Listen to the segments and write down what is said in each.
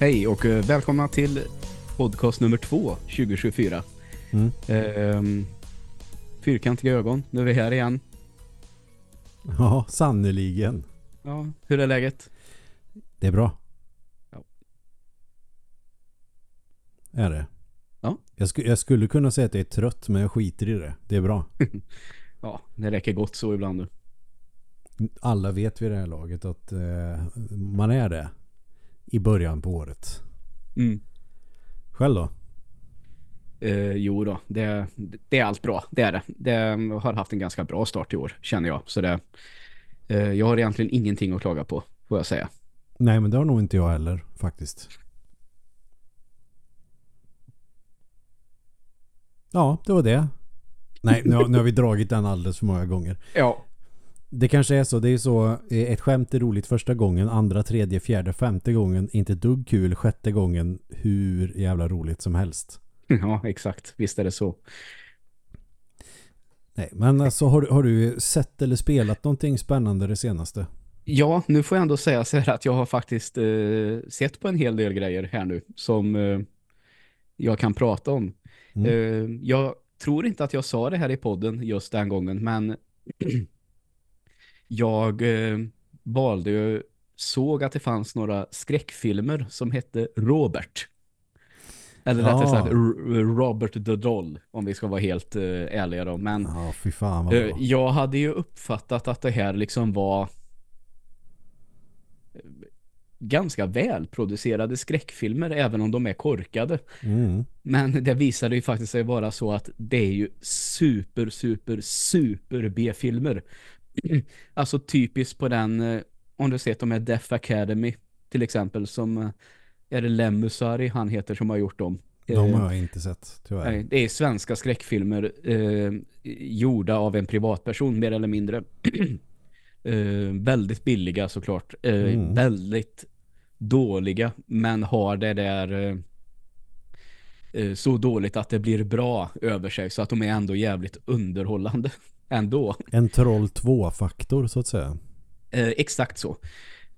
Hej och eh, välkomna till podcast nummer två 2024. Mm. Ehm, fyrkantiga ögon, nu är vi här igen. Ja, sannoliken. Ja, hur är läget? Det är bra. Ja. Är det? Ja. Jag, sku, jag skulle kunna säga att jag är trött men jag skiter i det. Det är bra. Ja, det räcker gott så ibland nu. Alla vet vid det här laget att eh, man är det i början på året. Mm. Själv då? Eh, jo då, det, det är allt bra, det är det. Det har haft en ganska bra start i år, känner jag. Så det, eh, jag har egentligen ingenting att klaga på, får jag säga. Nej men det har nog inte jag heller faktiskt. Ja, det var det. Nej, nu har, nu har vi dragit den alldeles för många gånger. Ja, Det kanske är så. Det är så. eh, Ett skämt är roligt första gången. Andra, tredje, fjärde, femte gången. Inte dugg kul. Sjätte gången. Hur jävla roligt som helst. ja exakt. Visst är det så. Nej, men alltså har, du- har du sett eller spelat någonting spännande det senaste? Ja, nu får jag ändå säga så här att jag har faktiskt eh, sett på en hel del grejer här nu som eh, jag kan prata om. Mm. Eh, jag tror inte att jag sa det här i podden just den gången, men jag eh, valde ju, såg att det fanns några skräckfilmer som hette Robert. Eller rättare Ja. sagt R- Robert the Doll, om vi ska vara helt eh, ärliga då. Men Ja, fy fan vad Eh. Jag hade ju uppfattat att det här liksom var eh, ganska välproducerade skräckfilmer även om de är korkade. Mm. Men det visade ju faktiskt sig vara så att det är ju super, super, super B-filmer. alltså typiskt på den, eh, om du sett de här Death Academy till exempel som eh, är det Lem Musari han heter som har gjort dem. De Eh, har jag inte sett, tyvärr. Nej, det är svenska skräckfilmer eh, gjorda av en privatperson mer eller mindre. eh, väldigt billiga såklart. Eh, Mm. Väldigt dåliga men har det där eh, så dåligt att det blir bra över sig så att de är ändå jävligt underhållande ändå. En Troll 2-faktor så att säga. Eh, exakt så.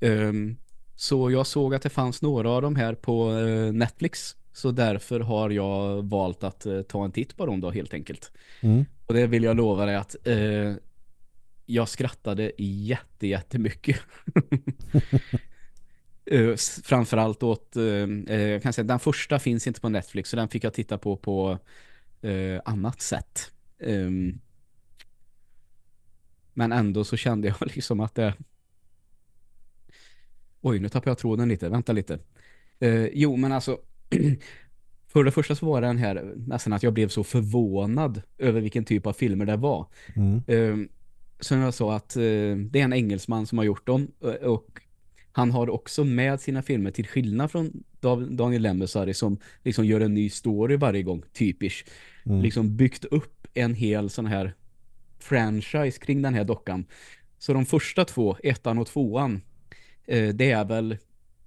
Ehm, så jag såg att det fanns några av dem här på eh, Netflix. Så därför har jag valt att eh, ta en titt på dem då helt enkelt. Mm. Och det vill jag lova dig att eh, jag skrattade jätte, jättemycket. S- Framförallt åt, eh, jag kan säga den första finns inte på Netflix så den fick jag titta på på annat sätt. Ehm, men ändå så kände jag liksom att det Oj, nu tappar jag tråden lite. Vänta lite. Eh, jo, men alltså för det första så var den här nästan att jag blev så förvånad över vilken typ av filmer det var. Mm. Eh, som jag sa att eh, det är en engelsman som har gjort dem eh, och han har också med sina filmer till skillnad från Daniel Lemesari som liksom gör en ny story varje gång, typisch. Mm. Liksom byggt upp en hel sån här franchise kring den här dockan. Så de första två, ettan och tvåan, eh, det är väl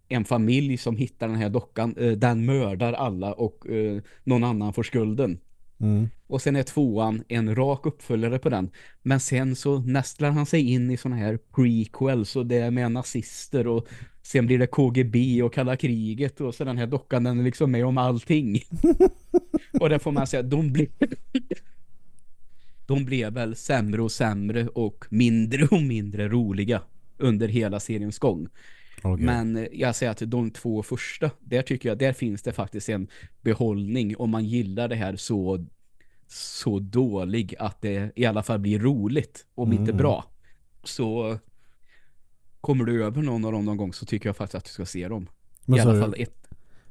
en familj som hittar den här dockan. Eh, den mördar alla och eh, någon annan får skulden. Mm. Och sen är tvåan en rak uppföljare på den. Men sen så nästlar han sig in i såna här prequels och det är med nazister och sen blir det KGB och kalla kriget och så den här dockan den är liksom med om allting. och det får man säga, de blev de blev väl sämre och sämre och mindre och mindre roliga under hela seriens gång. Okej. Men eh, jag säger att de två första, där tycker jag, där finns det faktiskt en behållning om man gillar det här så så dålig att det i alla fall blir roligt, om inte Mm. bra. Så kommer du över någon av dem någon gång så tycker jag faktiskt att du ska se dem. Men I alla fall ett.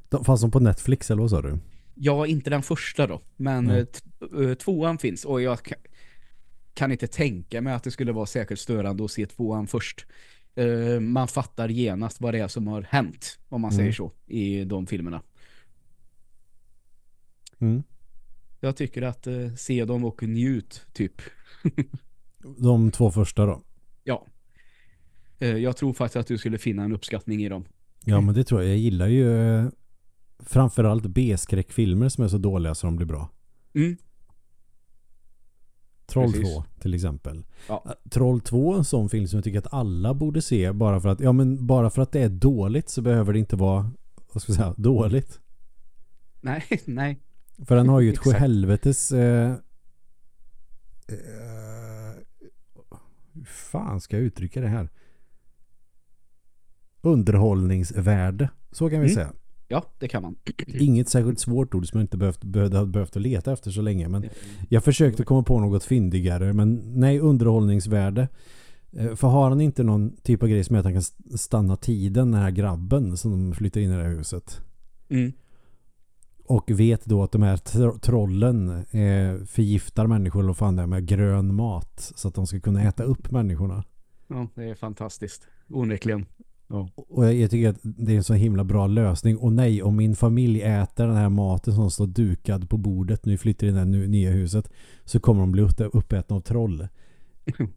de fanns de på Netflix eller vad sa du? Ja, inte den första då, men eh, tvåan finns och jag kan, kan inte tänka mig att det skulle vara särskilt störande att se tvåan först. Eh, man fattar genast vad det är som har hänt, om man Mm. säger så, i de filmerna. Mm. Jag tycker att se dem och njut, typ. De två första då? Ja. Jag tror faktiskt att du skulle finna en uppskattning i dem. Ja men det tror jag. Jag gillar ju framförallt B-skräckfilmer som är så dåliga så de blir bra. Mm. Troll Precis. 2 till exempel. Ja. Eh, Troll 2 är en sån film som jag tycker att alla borde se bara för att ja men bara för att det är dåligt så behöver det inte vara vad ska jag säga, dåligt. Nej, nej. För den har ju ett sjuhelvetes... Eh, eh, hur fan ska jag uttrycka det här? Underhållningsvärde. Så kan vi Mm. säga. Ja, det kan man. Inget särskilt svårt ord som jag inte behövt, behövde, behövt att leta efter så länge. Men jag försökte komma på något fyndigare. Men nej, underhållningsvärde. Eh, För har han inte någon typ av grej som gör att han kan st- stanna tiden, den här grabben som flyttar in i det här huset. Mm. Och vet då att de här tro- trollen eh, förgiftar människor vad fan det med grön mat. Så att de ska kunna äta upp människorna. Ja, det är fantastiskt. Onekligen. Och jag, tycker att det är en så himla bra lösning. Och nej, om min familj äter den här maten som står dukad på bordet när vi flyttar in i det här nu- nya huset så kommer de bli upp- uppätna av troll.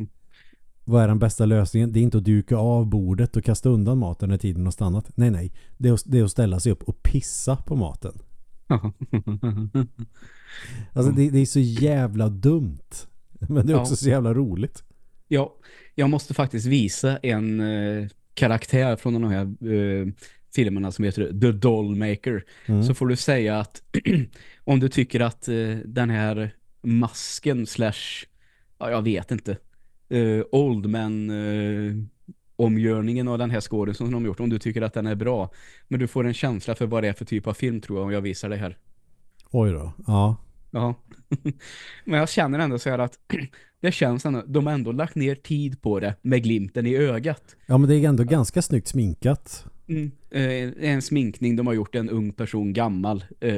Vad är den bästa lösningen? Det är inte att duka av bordet och kasta undan maten när tiden har stannat. Nej, nej. Det är att, det är att ställa sig upp och pissa på maten. Alltså det, det är så jävla dumt. Men det är också Ja. så jävla roligt. Ja, jag måste faktiskt visa en eh, karaktär från de här eh, filmerna som heter The Dollmaker. Mm. Så får du säga att om du tycker att eh, den här masken slash, ja jag vet inte, eh, Oldman eh, omgörningen av den här skåden som de har gjort, om du tycker att den är bra. Men du får en känsla för vad det är för typ av film tror jag om jag visar det här. Oj då. Ja. Ja. Men jag känner ändå så här att det känns ändå, de har ändå lagt ner tid på det med glimten i ögat. Ja men det är ändå ganska snyggt sminkat. Mm. Eh, en sminkning de har gjort en ung person gammal. Eh,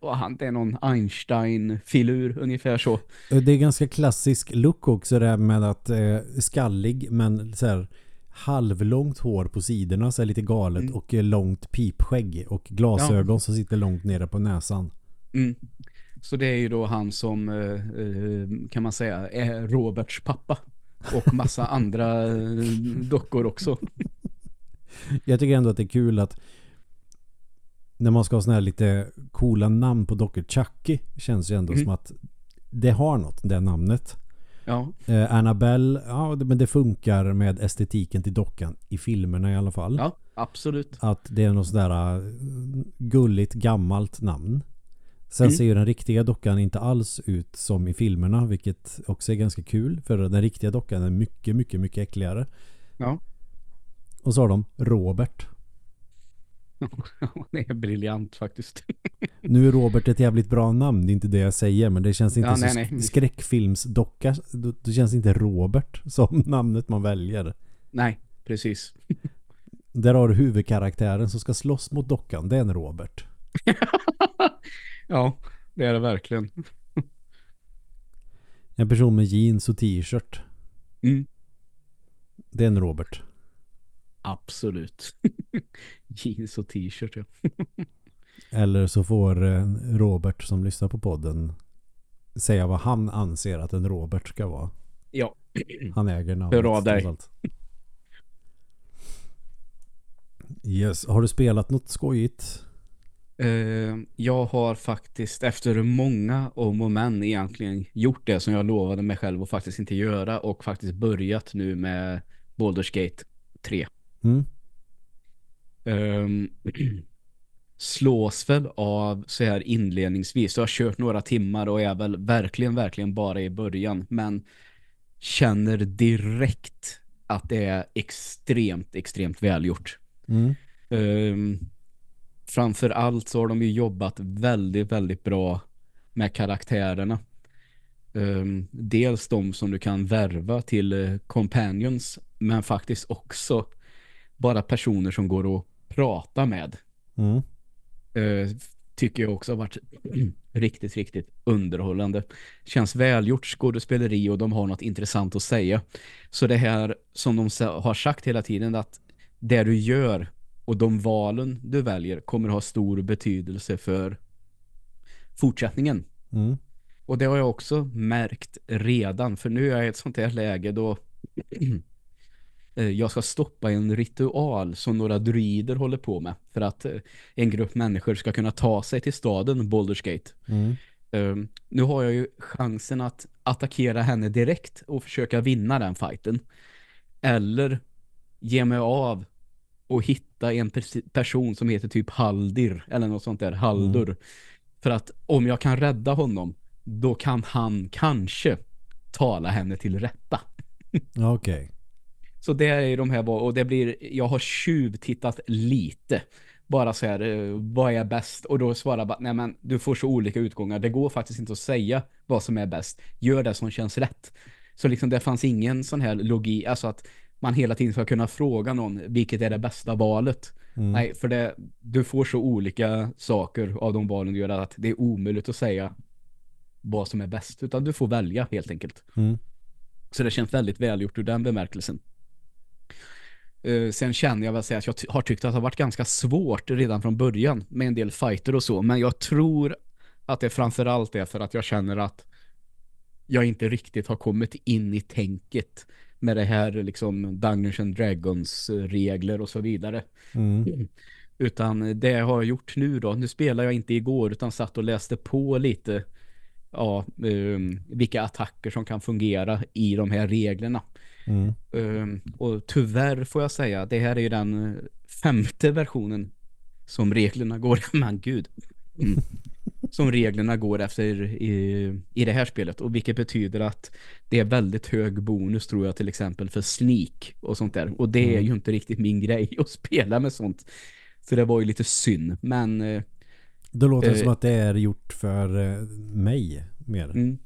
och han det är någon Einstein-filur ungefär så. Det är ganska klassisk look också det här med att eh, skallig men så här halvlångt hår på sidorna så är lite galet Mm. och eh, långt pipskägg och glasögon som sitter långt nere på näsan. Mm. Så det är ju då han som eh, eh, kan man säga är Roberts pappa. Och massa andra eh, dockor också. Jag tycker ändå att det är kul att när man ska ha såna här lite coola namn på dockor. Chucky känns ju ändå Mm. som att det har något, det namnet. Ja, Eh, Annabelle, ja men det funkar med estetiken till dockan i filmerna i alla fall. ja absolut. Att det är något sådär gulligt gammalt namn. Sen Mm. ser ju den riktiga dockan inte alls ut som i filmerna, vilket också är ganska kul. För den riktiga dockan är mycket, mycket, mycket äckligare. Ja. Och så har de Robert. det är briljant faktiskt. Nu är Robert ett jävligt bra namn, det är inte det jag säger, men det känns inte Ja, nej, nej. sk- skräckfilmsdocka. Då känns inte Robert som namnet man väljer. Nej, precis. Där har du huvudkaraktären som ska slåss mot dockan, det är en Robert. Ja, det är det verkligen. En person med jeans och t-shirt, Mm. det är en Robert. Absolut. Jeans och t-shirt, ja. Eller så får eh, Robert som lyssnar på podden säga vad han anser att en Robert ska vara. Ja, Han äger namnet. Hör av dig. Yes. Har du spelat något skojigt? Eh, jag har faktiskt efter många om och men egentligen gjort det som jag lovade mig själv att faktiskt inte göra och faktiskt börjat nu med Baldur's Gate 3. Mm? Ehm, slås väl av så här inledningsvis. Jag har kört några timmar och är väl verkligen, verkligen bara i början. Men känner direkt att det är extremt, extremt välgjort. Mm. Um, framför allt så har de ju jobbat väldigt, väldigt bra med karaktärerna. Ehm, dels de som du kan värva till eh, companions men faktiskt också bara personer som går att prata med. Mm. Eh, tycker jag också har varit riktigt, riktigt underhållande. Känns välgjort skådespeleri och de har något intressant att säga. Så det här som de har sagt hela tiden att det du gör och de valen du väljer kommer ha stor betydelse för fortsättningen. Mm. Och det har jag också märkt redan för nu är jag i ett sånt här läge då eh, jag ska stoppa en ritual som några druider håller på med för att eh, en grupp människor ska kunna ta sig till staden Baldur's Gate. Mm. Um, nu har jag ju chansen att attackera henne direkt och försöka vinna den fighten. Eller ge mig av och hitta en pers- person som heter typ Haldir eller något sånt där, Haldur. För att om jag kan rädda honom, då kan han kanske tala henne till rätta. Okej. Så det är de här, och det blir, jag har tjuvtittat lite. Bara så här, eh, vad är bäst? Och då svarar bara, nej men du får så olika utgångar. Det går faktiskt inte att säga vad som är bäst. Gör det som känns rätt. Så liksom det fanns ingen sån här logik, alltså att man hela tiden ska kunna fråga någon vilket är det bästa valet. Mm. Nej, för det, du får så olika saker av de valen du gör att det är omöjligt att säga vad som är bäst. Utan du får välja helt enkelt. Mm. Så det känns väldigt välgjort ur den bemärkelsen. Eh, sen känner jag väl säga att jag har tyckt att det har varit ganska svårt redan från början med en del fighter och så. Men jag tror att det framförallt är för att jag känner att jag inte riktigt har kommit in i tänket med det här liksom Dungeons and Dragons eh, regler och så vidare. Mm. Utan det jag har gjort nu då, nu spelar jag inte igår utan satt och läste på lite ja, ehm, vilka attacker som kan fungera i de här reglerna. Mm. Ehm, och tyvärr får jag säga, det här är ju den eh, femte versionen som reglerna går, men gud. Mm. Som reglerna går efter i, i det här spelet. Och vilket betyder att det är väldigt hög bonus tror jag till exempel för sneak och sånt där. Och det är Mm. ju inte riktigt min grej att spela med sånt. Så det var ju lite synd. Men eh, Då låter det Eh. som att det är gjort för eh, mig mer. Mm.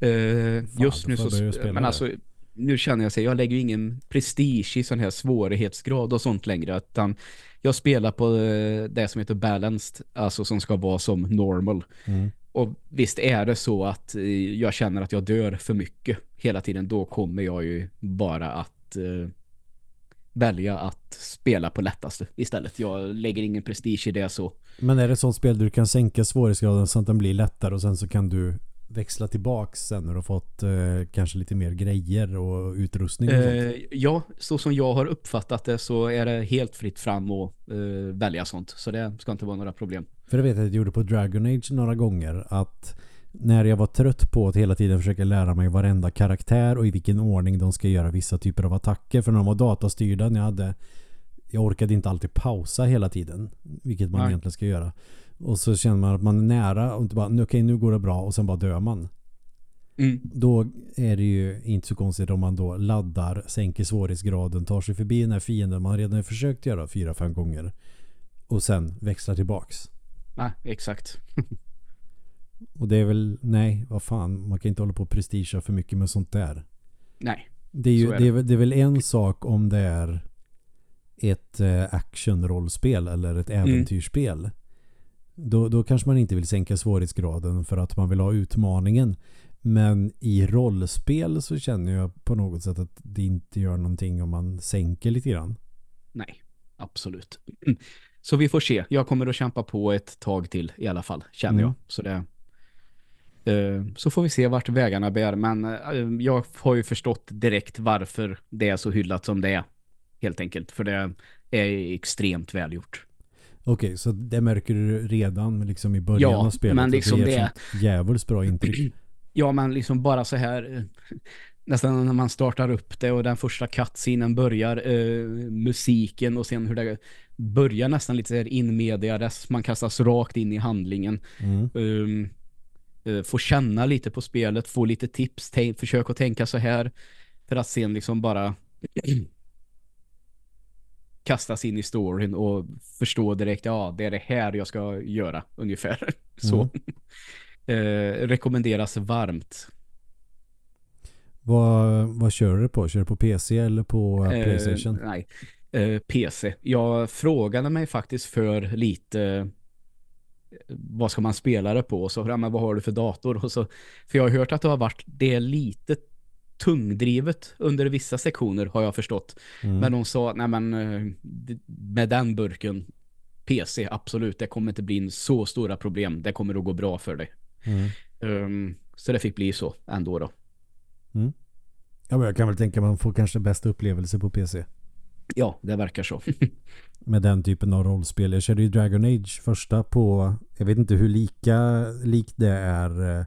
Eh, just nu så, men det. alltså nu känner jag sig, jag lägger ju ingen prestige i sån här svårighetsgrad och sånt längre, utan jag spelar på eh, det som heter balanced, alltså som ska vara som normal. Mm. Och visst är det så att eh, jag känner att jag dör för mycket hela tiden, då kommer jag ju bara att eh, välja att spela på lättaste istället. Jag lägger ingen prestige i det så. Men är det ett sånt spel du kan sänka svårighetsgraden så att den blir lättare och sen så kan du växla tillbaks sen när du har fått eh, kanske lite mer grejer och utrustning och. Eh, ja, så som jag har uppfattat det så är det helt fritt fram att eh, välja sånt. Så det ska inte vara några problem. För jag vet att jag gjorde på Dragon Age några gånger att när jag var trött på att hela tiden försöka lära mig varenda karaktär och i vilken ordning de ska göra vissa typer av attacker. För när de var datastyrda, när jag hade jag orkade inte alltid pausa hela tiden. Vilket man Nej. egentligen ska göra. Och så känner man att man är nära och inte bara, "Nu, okej nu går det bra och sen bara dör man. Mm. Då är det ju inte så konstigt om man då laddar, sänker svårighetsgraden, tar sig förbi den här fienden man redan har försökt göra fyra, fem gånger. Och sen växlar tillbaks. Nej, exakt. Och det är väl, nej, vad fan, man kan inte hålla på och prestigea för mycket med sånt där. Nej. Det är, ju, är det. det. är, det är väl en sak om det är ett eh, actionrollspel eller ett Mm. Då, då kanske man inte vill sänka svårighetsgraden för att man vill ha utmaningen. Men i rollspel så känner jag på något sätt att det inte gör någonting om man sänker lite grann. Nej, absolut. Så vi får se. Jag kommer att kämpa på ett tag till i alla fall, känner Mm. jag. Så det eh, så får vi se vart vägarna bär. Men eh, jag har ju förstått direkt varför det är så hyllat som det är. Helt enkelt. För det är extremt välgjort. Okej, så det märker du redan liksom i början Ja, av spelet. men att liksom det- sånt Jävligt bra intryck. Ja, men liksom bara så här eh, nästan när man startar upp det och den första cutscenen börjar eh, musiken och sen hur det börjar nästan lite så här in mediades, man kastas rakt in i handlingen. Mm. Um, eh, få känna lite på spelet, få lite tips, försök att tänka så här för att sen liksom bara kastas in i storyn och förstå direkt, ja det är det här jag ska göra ungefär. Så. Eh, rekommenderas varmt. Vad, vad kör du på? Kör du på PC eller på eh, Playstation? Nej, eh, PC. Jag frågade mig faktiskt för lite vad ska man spela det på? Och så, ja, men vad har du för dator? Och så, för jag har hört att det har varit, det är lite tungdrivet under vissa sektioner har jag förstått. Mm. Men de sa, nej men eh, med den burken PC, absolut, det kommer inte bli en så stora problem. Det kommer att gå bra för dig. Mm. Ehm, så det fick bli så ändå då. Ja, men jag kan väl tänka man får kanske bästa upplevelse på PC. Ja, det verkar så. Med den typen av rollspel. Jag körde ju Dragon Age första på, jag vet inte hur lika likt det är eh,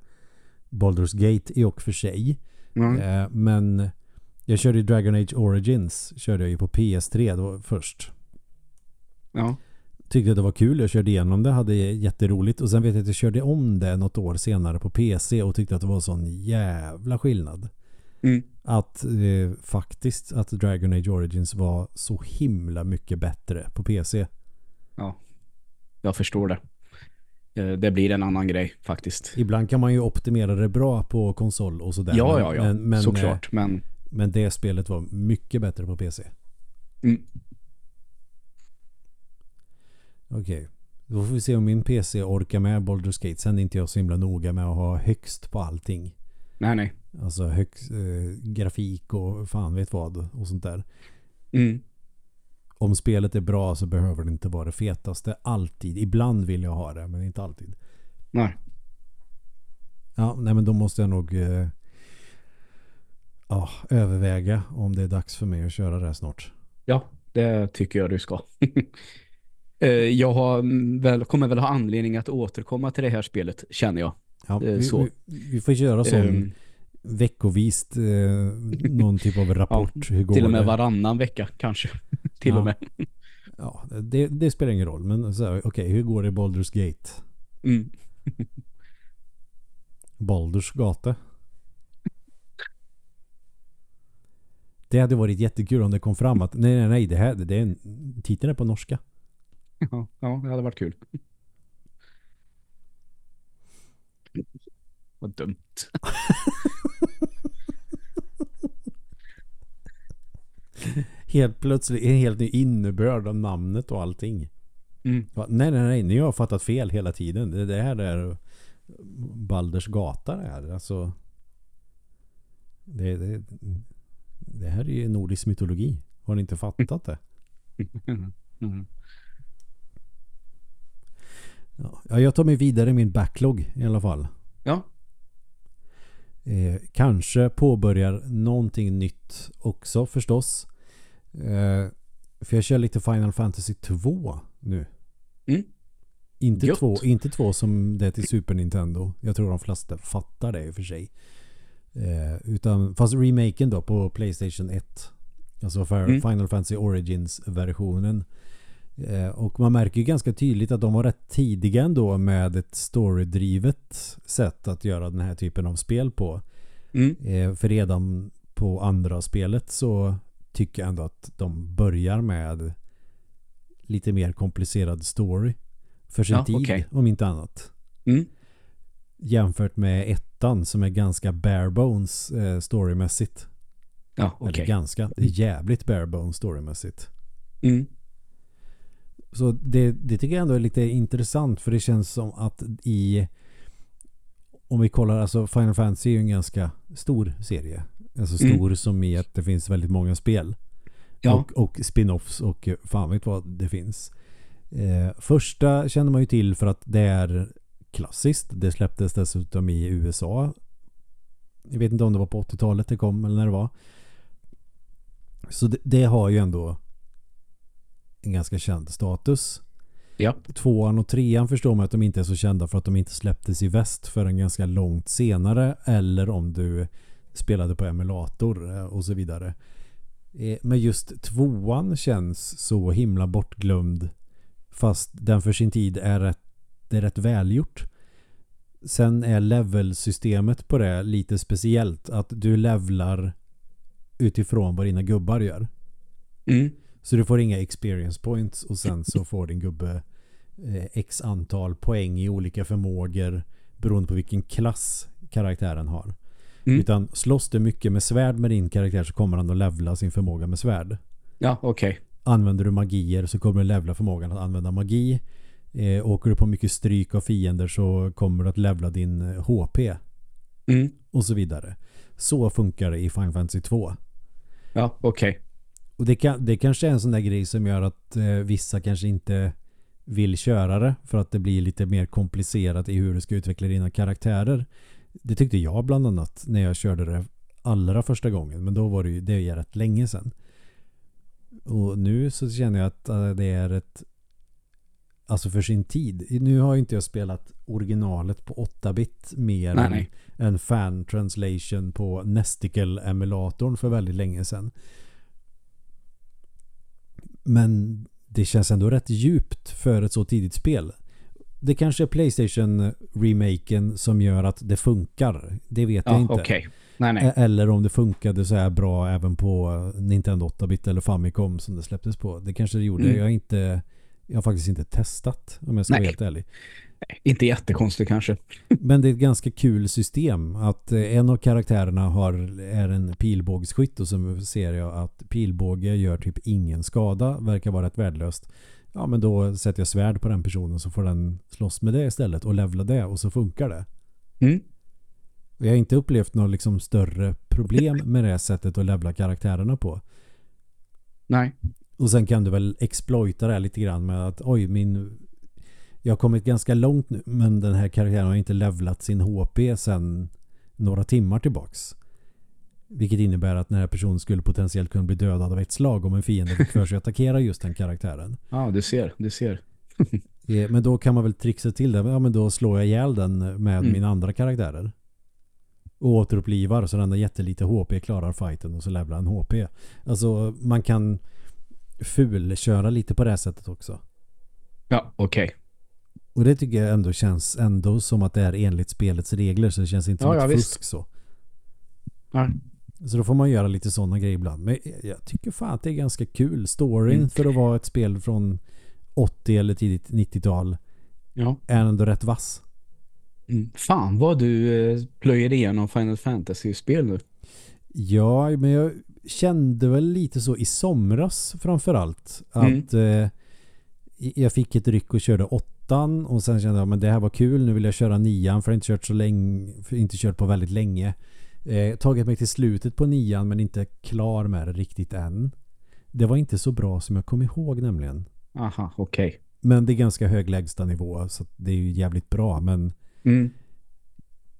Baldur's Gate i och för sig. Mm. Eh, men jag körde ju Dragon Age Origins körde jag ju på PS3 då först. Ja. Tyckte att det var kul, jag körde igenom det, hade jätteroligt och sen vet jag att jag körde om det något år senare på PC och tyckte att det var sån jävla skillnad. Mm. Att eh, faktiskt att Dragon Age Origins var så himla mycket bättre på PC. Ja. Jag förstår det. Eh, Det blir en annan grej faktiskt. Ibland kan man ju optimera det bra på konsol och sådär. Ja, men- ja, ja. Men, men, Såklart. Men eh, Men det spelet var mycket bättre på PC. mm. Okej. Då får vi se om min PC orkar med Baldur's Gate. Sen är inte jag så himla noga med att ha högst på allting. nej, nej. Alltså högst eh, grafik och fan vet vad och sånt där. Mm. Om spelet är bra så behöver det inte vara det fetaste alltid. Ibland vill jag ha det, men inte alltid. Nej. Ja, nej men då måste jag nog eh, ja, överväga om det är dags för mig att köra det här snart. Ja, det tycker jag du ska. Eh, jag har mm, väl, kommer väl ha anledning att återkomma till det här spelet, känner jag. Ja, är vi, så. Vi, vi får köra sån Ehm, veckovist eh, någon typ av rapport. Hur går till och med det? varannan vecka kanske. till Ja. och med. Ja, det, det spelar ingen roll. Men okej, hur går det i Baldur's Gate? Mm. Baldurs gata. Det hade varit jättekul om det kom fram att nej, nej, nej, det här, det är en, titeln är på norska. Ja, ja, det hade varit kul. Vad dumt. Helt plötsligt en helt ny innebörd av namnet och allting. Mm. Nej, nej, nej, ni har fattat fel hela tiden. Det, det här är Balders gata det här. Alltså, det, det, det här är ju nordisk mytologi. Har ni inte fattat det? Mm. Ja, jag tar mig vidare i min backlog i alla fall. Ja, Eh, kanske påbörjar någonting nytt också förstås. Eh, för jag kör lite Final Fantasy 2 nu. Mm. Inte Gött. två, inte två som det är till Super Nintendo. Jag tror de flesta fattar det i och för sig. Eh, utan, fast remaken då på Playstation 1. Alltså för Mm. Final Fantasy Origins-versionen. Eh, och man märker ju ganska tydligt att de var rätt tidiga ändå med ett storydrivet sätt att göra den här typen av spel på. mm. Eh, för redan på andra spelet så tycker ändå att de börjar med lite mer komplicerad story. För sin Ja, tid, okej. om inte annat. Mm. Jämfört med ettan som är ganska bare bones eh, storymässigt. ja Eller okej. ganska, det är jävligt bare bones storymässigt. Mm. Så det, det tycker jag ändå är lite intressant för det känns som att i om vi kollar, alltså Final Fantasy är ju en ganska stor serie. Alltså Mm. stor som i att det finns väldigt många spel. Ja. Och, och spin-offs och eh, fan vet vad det finns. Eh, första känner man ju till för att det är klassiskt. Det släpptes dessutom i USA. Jag vet inte om det var på 80-talet det kom eller när det var. Så det, det har ju ändå en ganska känd status. Ja. Tvåan och trean förstår man att de inte är så kända för att de inte släpptes i väst förrän ganska långt senare. Eller om du spelade på emulator eh, och så vidare. Eh, Men just tvåan känns så himla bortglömd. Fast den för sin tid är rätt, det är rätt välgjort. Sen är levelsystemet på det lite speciellt. Att du levlar utifrån vad dina gubbar gör. Mm. Så du får inga experience points och sen så får din gubbe eh, x antal poäng i olika förmågor beroende på vilken klass karaktären har. Mm. Utan slåss du mycket med svärd med din karaktär så kommer han att levla sin förmåga med svärd. Ja, okej. Använder du magier så kommer du levla förmågan att använda magi. Eh, åker du på mycket stryk av fiender så kommer du att levla din eh, HP Mm. och så vidare. Så funkar det i Final Fantasy 2. Ja, okej. Och det, kan, det kanske är en sån där grej som gör att eh, vissa kanske inte vill köra det för att det blir lite mer komplicerat i hur du ska utveckla dina karaktärer. Det tyckte jag bland annat när jag körde det allra första gången. Men då var det ju det är rätt länge sedan. Och nu så känner jag att eh, det är ett Alltså för sin tid. Nu har ju inte jag spelat originalet på 8-bit mer Nej, än nej. en fan translation på Nesticle-emulatorn för väldigt länge sedan. Men det känns ändå rätt djupt för ett så tidigt spel. Det kanske är Playstation-remaken som gör att det funkar. Det vet Ja, jag inte. okej. Nej, nej. Eller om det funkade så här bra även på Nintendo 8-bit eller Famicom som det släpptes på. Det kanske det gjorde. Mm. Jag, har inte, jag har faktiskt inte testat om jag ska vara Nej. helt ärlig. Inte jättekonstigt kanske. Men det är ett ganska kul system att eh, en av karaktärerna har, är en pilbågsskytt och så ser jag att pilbåge gör typ ingen skada, verkar vara rätt värdelöst. Ja men då sätter jag svärd på den personen så får den slåss med det istället och levla det och så funkar det. Mm. Jag har inte upplevt något liksom större problem med det sättet att levla karaktärerna på. Nej. Och sen kan du väl exploita det här lite grann med att oj min jag har kommit ganska långt nu men den här karaktären har inte levlat sin HP sedan några timmar tillbaks. Vilket innebär att den här personen skulle potentiellt kunna bli dödad av ett slag om en fiende fick för sig att attackera just den karaktären. Ja, du ser. Du ser. Eh, Men då kan man väl trixa till det. Ja, men då slår jag ihjäl den med Mm. mina andra karaktärer. Och återupplivar så den har jättelite HP klarar fighten och så levlar en HP. Alltså man kan fulköra lite på det här sättet också. Ja, okej. Och det tycker jag ändå känns ändå som att det är enligt spelets regler så det känns inte som Ja, ett ja, fusk visst. så. Ja. Så då får man göra lite sådana grejer ibland. Men jag tycker fan att det är ganska kul. Storyn Mm. för att vara ett spel från 80 eller tidigt 90-tal ja. är ändå rätt vass. Mm. Fan vad du eh, plöjer igenom Final Fantasy-spel nu. Ja, men jag kände väl lite så i somras framförallt. Mm. Att eh, jag fick ett ryck och körde åttan och sen kände jag men det här var kul. Nu vill jag köra nian för jag inte kört så länge, inte kört på väldigt länge. Eh, tagit mig till slutet på nian men inte klar med det riktigt än. Det var inte så bra som jag kom ihåg nämligen. Aha, okej. Men det är ganska hög lägsta nivå så det är ju jävligt bra men Mm.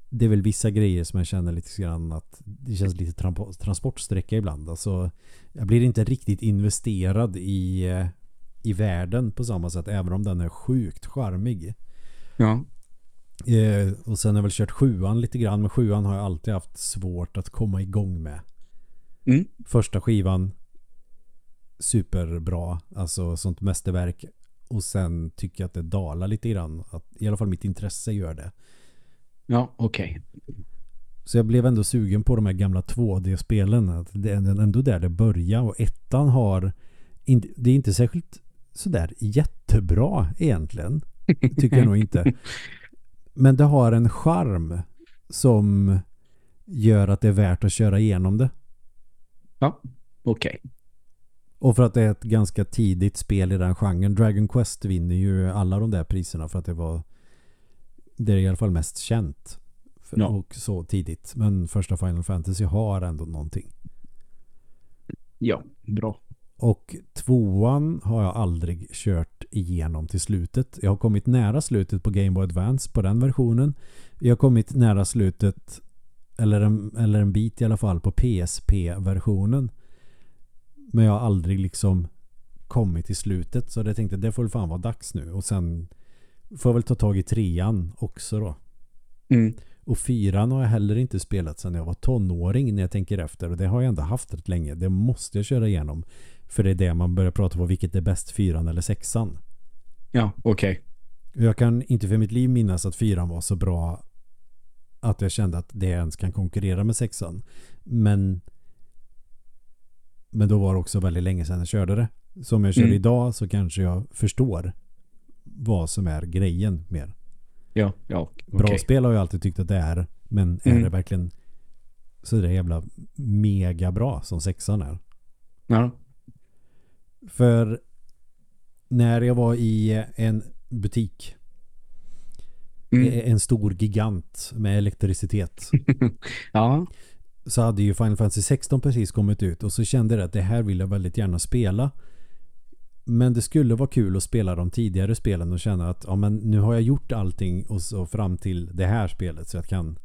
det är väl vissa grejer som jag känner lite grann att det känns lite trampo- transportsträcka ibland. Alltså, jag blir inte riktigt investerad i, eh, i världen på samma sätt även om den är sjukt charmig. Ja. Eh, och sen har jag väl kört sjuan lite grann men sjuan har jag alltid haft svårt att komma igång med. Mm. Första skivan superbra, alltså sånt mästerverk. Och sen tycker jag att det dalar lite grann. Att, I alla fall mitt intresse gör det. Ja, okej. Så jag blev ändå sugen på de här gamla 2D-spelen. Att Det är ändå där det börjar. Och ettan har... Det är inte särskilt sådär jättebra egentligen. Tycker jag nog inte. Men det har en charm som gör att det är värt att köra igenom det. Ja, okej. Och för att det är ett ganska tidigt spel i den genren. Dragon Quest vinner ju alla de där priserna för att det var det är i alla fall mest känt. För, Ja. Och så tidigt. Men första Final Fantasy har ändå någonting. Ja, bra. Och tvåan har jag aldrig kört igenom till slutet. Jag har kommit nära slutet på Game Boy Advance på den versionen. Jag har kommit nära slutet eller en, eller en bit i alla fall på PSP-versionen. Men jag har aldrig liksom kommit till slutet. Så jag tänkte det får väl fan vara dags nu. Och sen får jag väl ta tag i trean också då. Mm. Och fyran har jag heller inte spelat sedan jag var tonåring när jag tänker efter. Och det har jag ändå haft rätt länge. Det måste jag köra igenom. För det är det man börjar prata på. Vilket är bäst, fyran eller sexan? Ja, okej. Jag kan inte för mitt liv minnas att fyran var så bra att jag kände att det ens kan konkurrera med sexan. Men men då var det också väldigt länge sedan jag körde det. Så om jag kör Mm. idag så kanske jag förstår vad som är grejen mer. Ja, ja, Bra spel har jag alltid tyckt att det är. Men är Mm. det verkligen så är det jävla mega bra som sexan är. Ja. För när jag var i en butik, Mm. en stor gigant med elektricitet, ja. så hade ju Final Fantasy 16 precis kommit ut och så kände jag att det här vill jag väldigt gärna spela. Men det skulle vara kul att spela de tidigare spelen och känna att ja, men nu har jag gjort allting och så fram till det här spelet så jag kan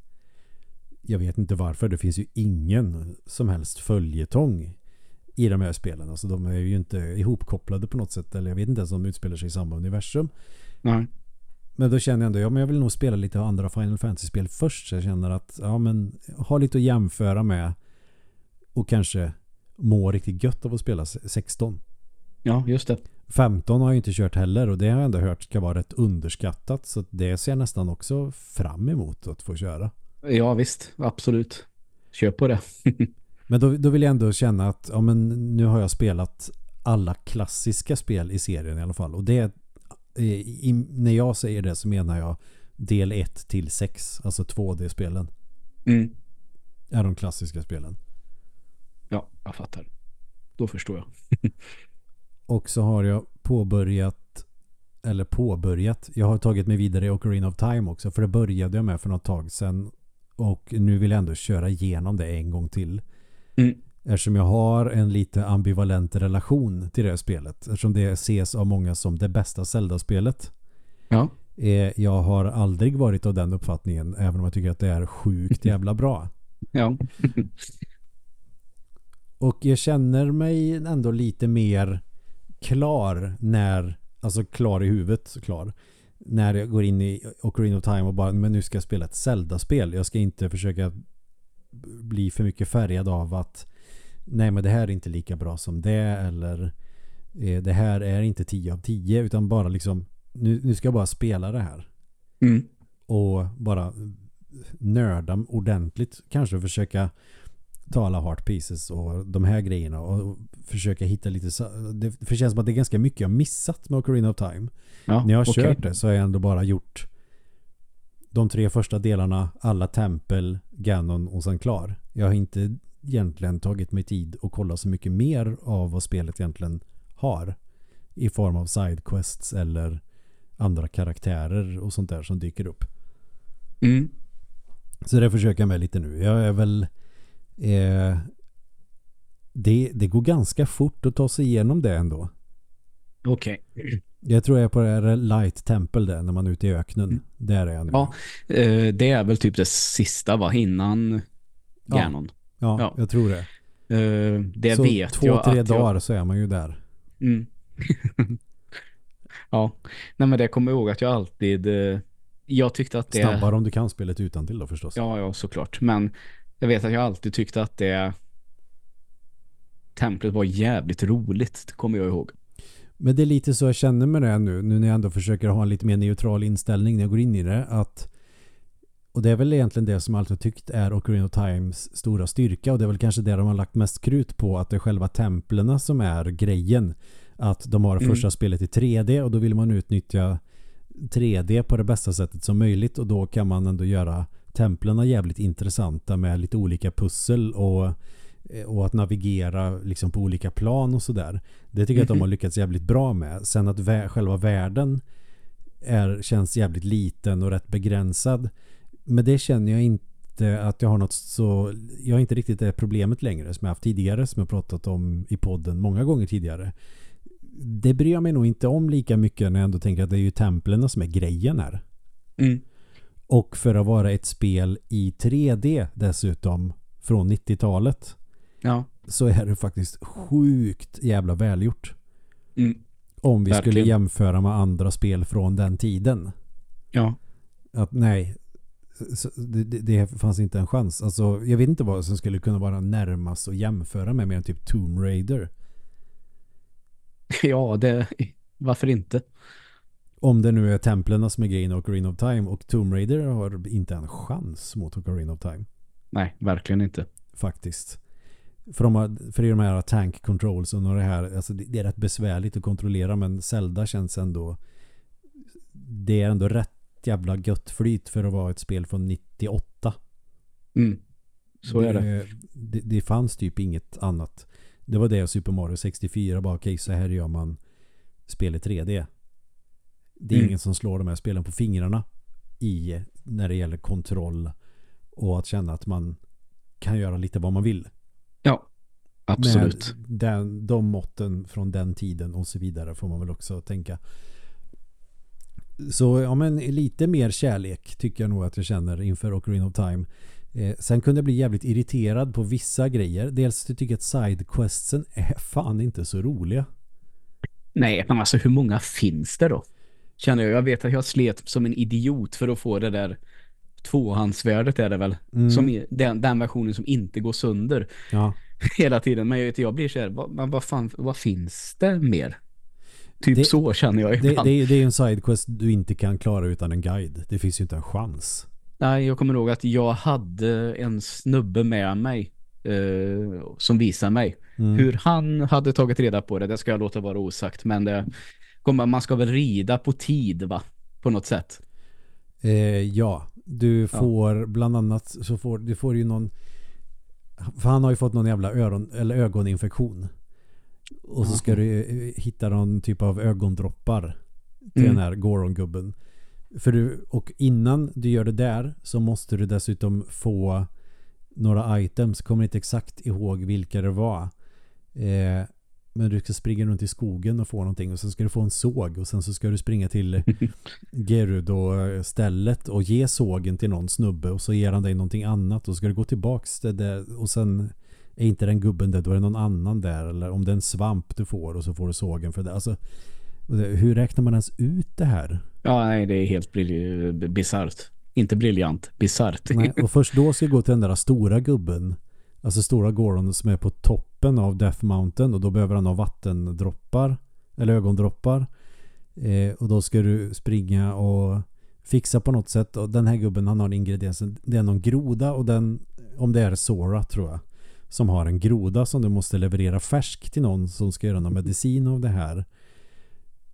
jag vet inte varför. Det finns ju ingen som helst följetong i de här spelen. Alltså de är ju inte ihopkopplade på något sätt. Eller jag vet inte ens om de utspelar sig i samma universum. Nej. Men då känner jag ändå, ja men jag vill nog spela lite andra Final Fantasy-spel först. Så jag känner att, ja men ha lite att jämföra med. Och kanske må riktigt gött av att spela 16. Ja, just det. 15 har jag inte kört heller och det har jag ändå hört ska vara rätt underskattat så det ser jag nästan också fram emot att få köra. Ja visst, absolut. Köp på det. men då, då vill jag ändå känna att ja, men nu har jag spelat alla klassiska spel i serien i alla fall och det i, när jag säger det så menar jag del 1 till 6, alltså 2D-spelen. Mm. Är de klassiska spelen. Ja, jag fattar. Då förstår jag. och så har jag påbörjat eller påbörjat. Jag har tagit mig vidare i Ocarina of Time också för det började jag med för något tag sedan och nu vill jag ändå köra igenom det en gång till. Mm. Eftersom jag har en lite ambivalent relation till det spelet. Eftersom det ses av många som det bästa Zelda-spelet. Ja. Eh, jag har aldrig varit av den uppfattningen även om jag tycker att det är sjukt jävla bra. Ja. och jag känner mig ändå lite mer klar när, alltså klar i huvudet klar. När jag går in i Ocarina of Time och bara, men nu ska jag spela ett Zelda-spel. Jag ska inte försöka bli för mycket färgad av att nej men det här är inte lika bra som det eller eh, det här är inte 10 av 10 utan bara liksom nu, nu ska jag bara spela det här. Mm. Och bara nörda ordentligt. Kanske försöka ta alla heart pieces och de här grejerna och försöka hitta lite det, känns som att det är ganska mycket jag missat med Ocarina of Time. Ja, När jag har okay. kört det så har jag ändå bara gjort de tre första delarna, alla tempel, Ganon och sen klar. Jag har inte egentligen tagit mig tid att kolla så mycket mer av vad spelet egentligen har i form av sidequests eller andra karaktärer och sånt där som dyker upp. Mm. Så det försöker jag med lite nu. Jag är väl eh, det, det går ganska fort att ta sig igenom det ändå. Okej. Okay. Jag tror jag är på det här Light Temple där när man är ute i öknen. Mm. Där är jag nu. Ja, eh, det är väl typ det sista va? Innan Ganon. Ja, ja, jag tror det. Uh, det så vet två, jag tre dagar jag... så är man ju där. Mm. ja, nej men det kommer jag ihåg att jag alltid uh, jag tyckte att det... Snabbare om du kan spelet utan till då förstås. Ja, ja, såklart. Men jag vet att jag alltid tyckte att det templet var jävligt roligt, det kommer jag ihåg. Men det är lite så jag känner med det nu, nu när jag ändå försöker ha en lite mer neutral inställning när jag går in i det, att och det är väl egentligen det som jag alltid tyckt är Ocarina of Times stora styrka och det är väl kanske det de har lagt mest krut på att det är själva templerna som är grejen. Att de har mm. första spelet i 3D och då vill man utnyttja 3D på det bästa sättet som möjligt och då kan man ändå göra templerna jävligt intressanta med lite olika pussel och, och att navigera liksom på olika plan och sådär. Det tycker jag mm -hmm. att de mhm. har lyckats jävligt bra med. Sen att vä själva världen är, känns jävligt liten och rätt begränsad men det känner jag inte att jag har något så jag har inte riktigt det problemet längre som jag haft tidigare som jag pratat om i podden många gånger tidigare. Det bryr jag mig nog inte om lika mycket när jag ändå tänker att det är ju templen som är grejen här. Mm. Och för att vara ett spel i 3D dessutom från 90-talet ja. så är det faktiskt sjukt jävla välgjort. Mm. Om vi Verkligen. skulle jämföra med andra spel från den tiden. Ja. Att nej, det, det, fanns inte en chans. Alltså, jag vet inte vad som skulle kunna vara närmast att jämföra med mer än typ Tomb Raider. Ja, det, varför inte? Om det nu är templen som är grejen och Ocarina of Time och Tomb Raider har inte en chans mot Ocarina of Time. Nej, verkligen inte. Faktiskt. För de, har, för de här tank controls och det här, alltså det, det är rätt besvärligt att kontrollera men Zelda känns ändå det är ändå rätt jävla gött flyt för att vara ett spel från 98. Mm. Så det, är det. det. det. fanns typ inget annat. Det var det och Super Mario 64 bara okej okay, så här gör man spel i 3D. Det är mm. ingen som slår de här spelen på fingrarna i när det gäller kontroll och att känna att man kan göra lite vad man vill. Absolut. Med den, de måtten från den tiden och så vidare får man väl också tänka. Så ja, men lite mer kärlek tycker jag nog att jag känner inför Ocarina of Time. Eh, sen kunde jag bli jävligt irriterad på vissa grejer. Dels jag tycker att sidequestsen är fan inte så roliga. Nej, men alltså hur många finns det då? Känner jag. Jag vet att jag slet som en idiot för att få det där tvåhandsvärdet är det väl. Mm. Som den, den versionen som inte går sönder. Ja. Hela tiden. Men jag, vet, jag blir så här, vad, vad, fan, vad finns det mer? Typ Det- så känner jag Det, ibland. det, är- det är en sidequest du inte kan klara utan en guide. Det finns ju inte en chans. Nej, jag kommer ihåg att jag hade en snubbe med mig eh, som visade mig. Mm. Hur han hade tagit reda på det, det ska jag låta vara osagt. Men det man ska väl rida på tid va? På något sätt. Eh, ja, du får bland annat så får du får ju någon för han har ju fått någon jävla öron, eller ögoninfektion. Och så ska du eh, hitta någon typ av ögondroppar till Mm. den här Goron-gubben. För du, och innan du gör det där så måste du dessutom få några items. Kommer inte exakt ihåg vilka det var. Eh, men du ska springa runt i skogen och få någonting och sen ska du få en såg och sen så ska du springa till Gerudo-stället och ge sågen till någon snubbe och så ger han dig någonting annat och så ska du gå tillbaks till det och sen är inte den gubben där, då är det någon annan där eller om det är en svamp du får och så får du sågen för det. Alltså, hur räknar man ens ut det här? Ja, nej, det är helt brilj- bisarrt. Inte briljant, bisarrt. Och först då ska jag gå till den där stora gubben. Alltså stora Goron som är på toppen av Death Mountain och då behöver han ha vattendroppar eller ögondroppar. Eh, och då ska du springa och fixa på något sätt och den här gubben han har ingrediensen. det är någon groda och den om det är Sora tror jag som har en groda som du måste leverera färsk till någon som ska göra någon medicin av det här.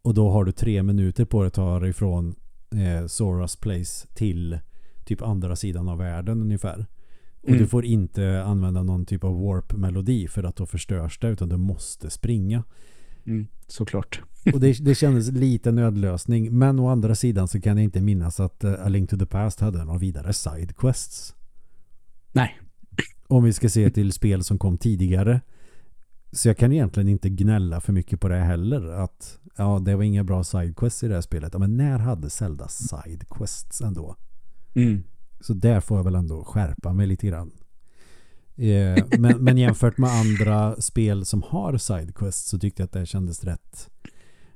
Och då har du tre minuter på dig att ta dig ifrån eh, Soras place till typ andra sidan av världen ungefär. Och Mm. du får inte använda någon typ av warp-melodi för att då förstörs det utan du måste springa. Mm, såklart. Och det, det kändes lite nödlösning men å andra sidan så kan jag inte minnas att uh, A Link to the Past hade några vidare sidequests. Nej. Om vi ska se till spel som kom tidigare. Så jag kan egentligen inte gnälla för mycket på det heller. Att ja, det var inga bra sidequests i det här spelet. Ja, men när hade Zelda sidequests ändå? Mm. Så där får jag väl ändå skärpa mig lite grann. Eh, men, men jämfört med andra spel som har sidequests så tyckte jag att det kändes rätt.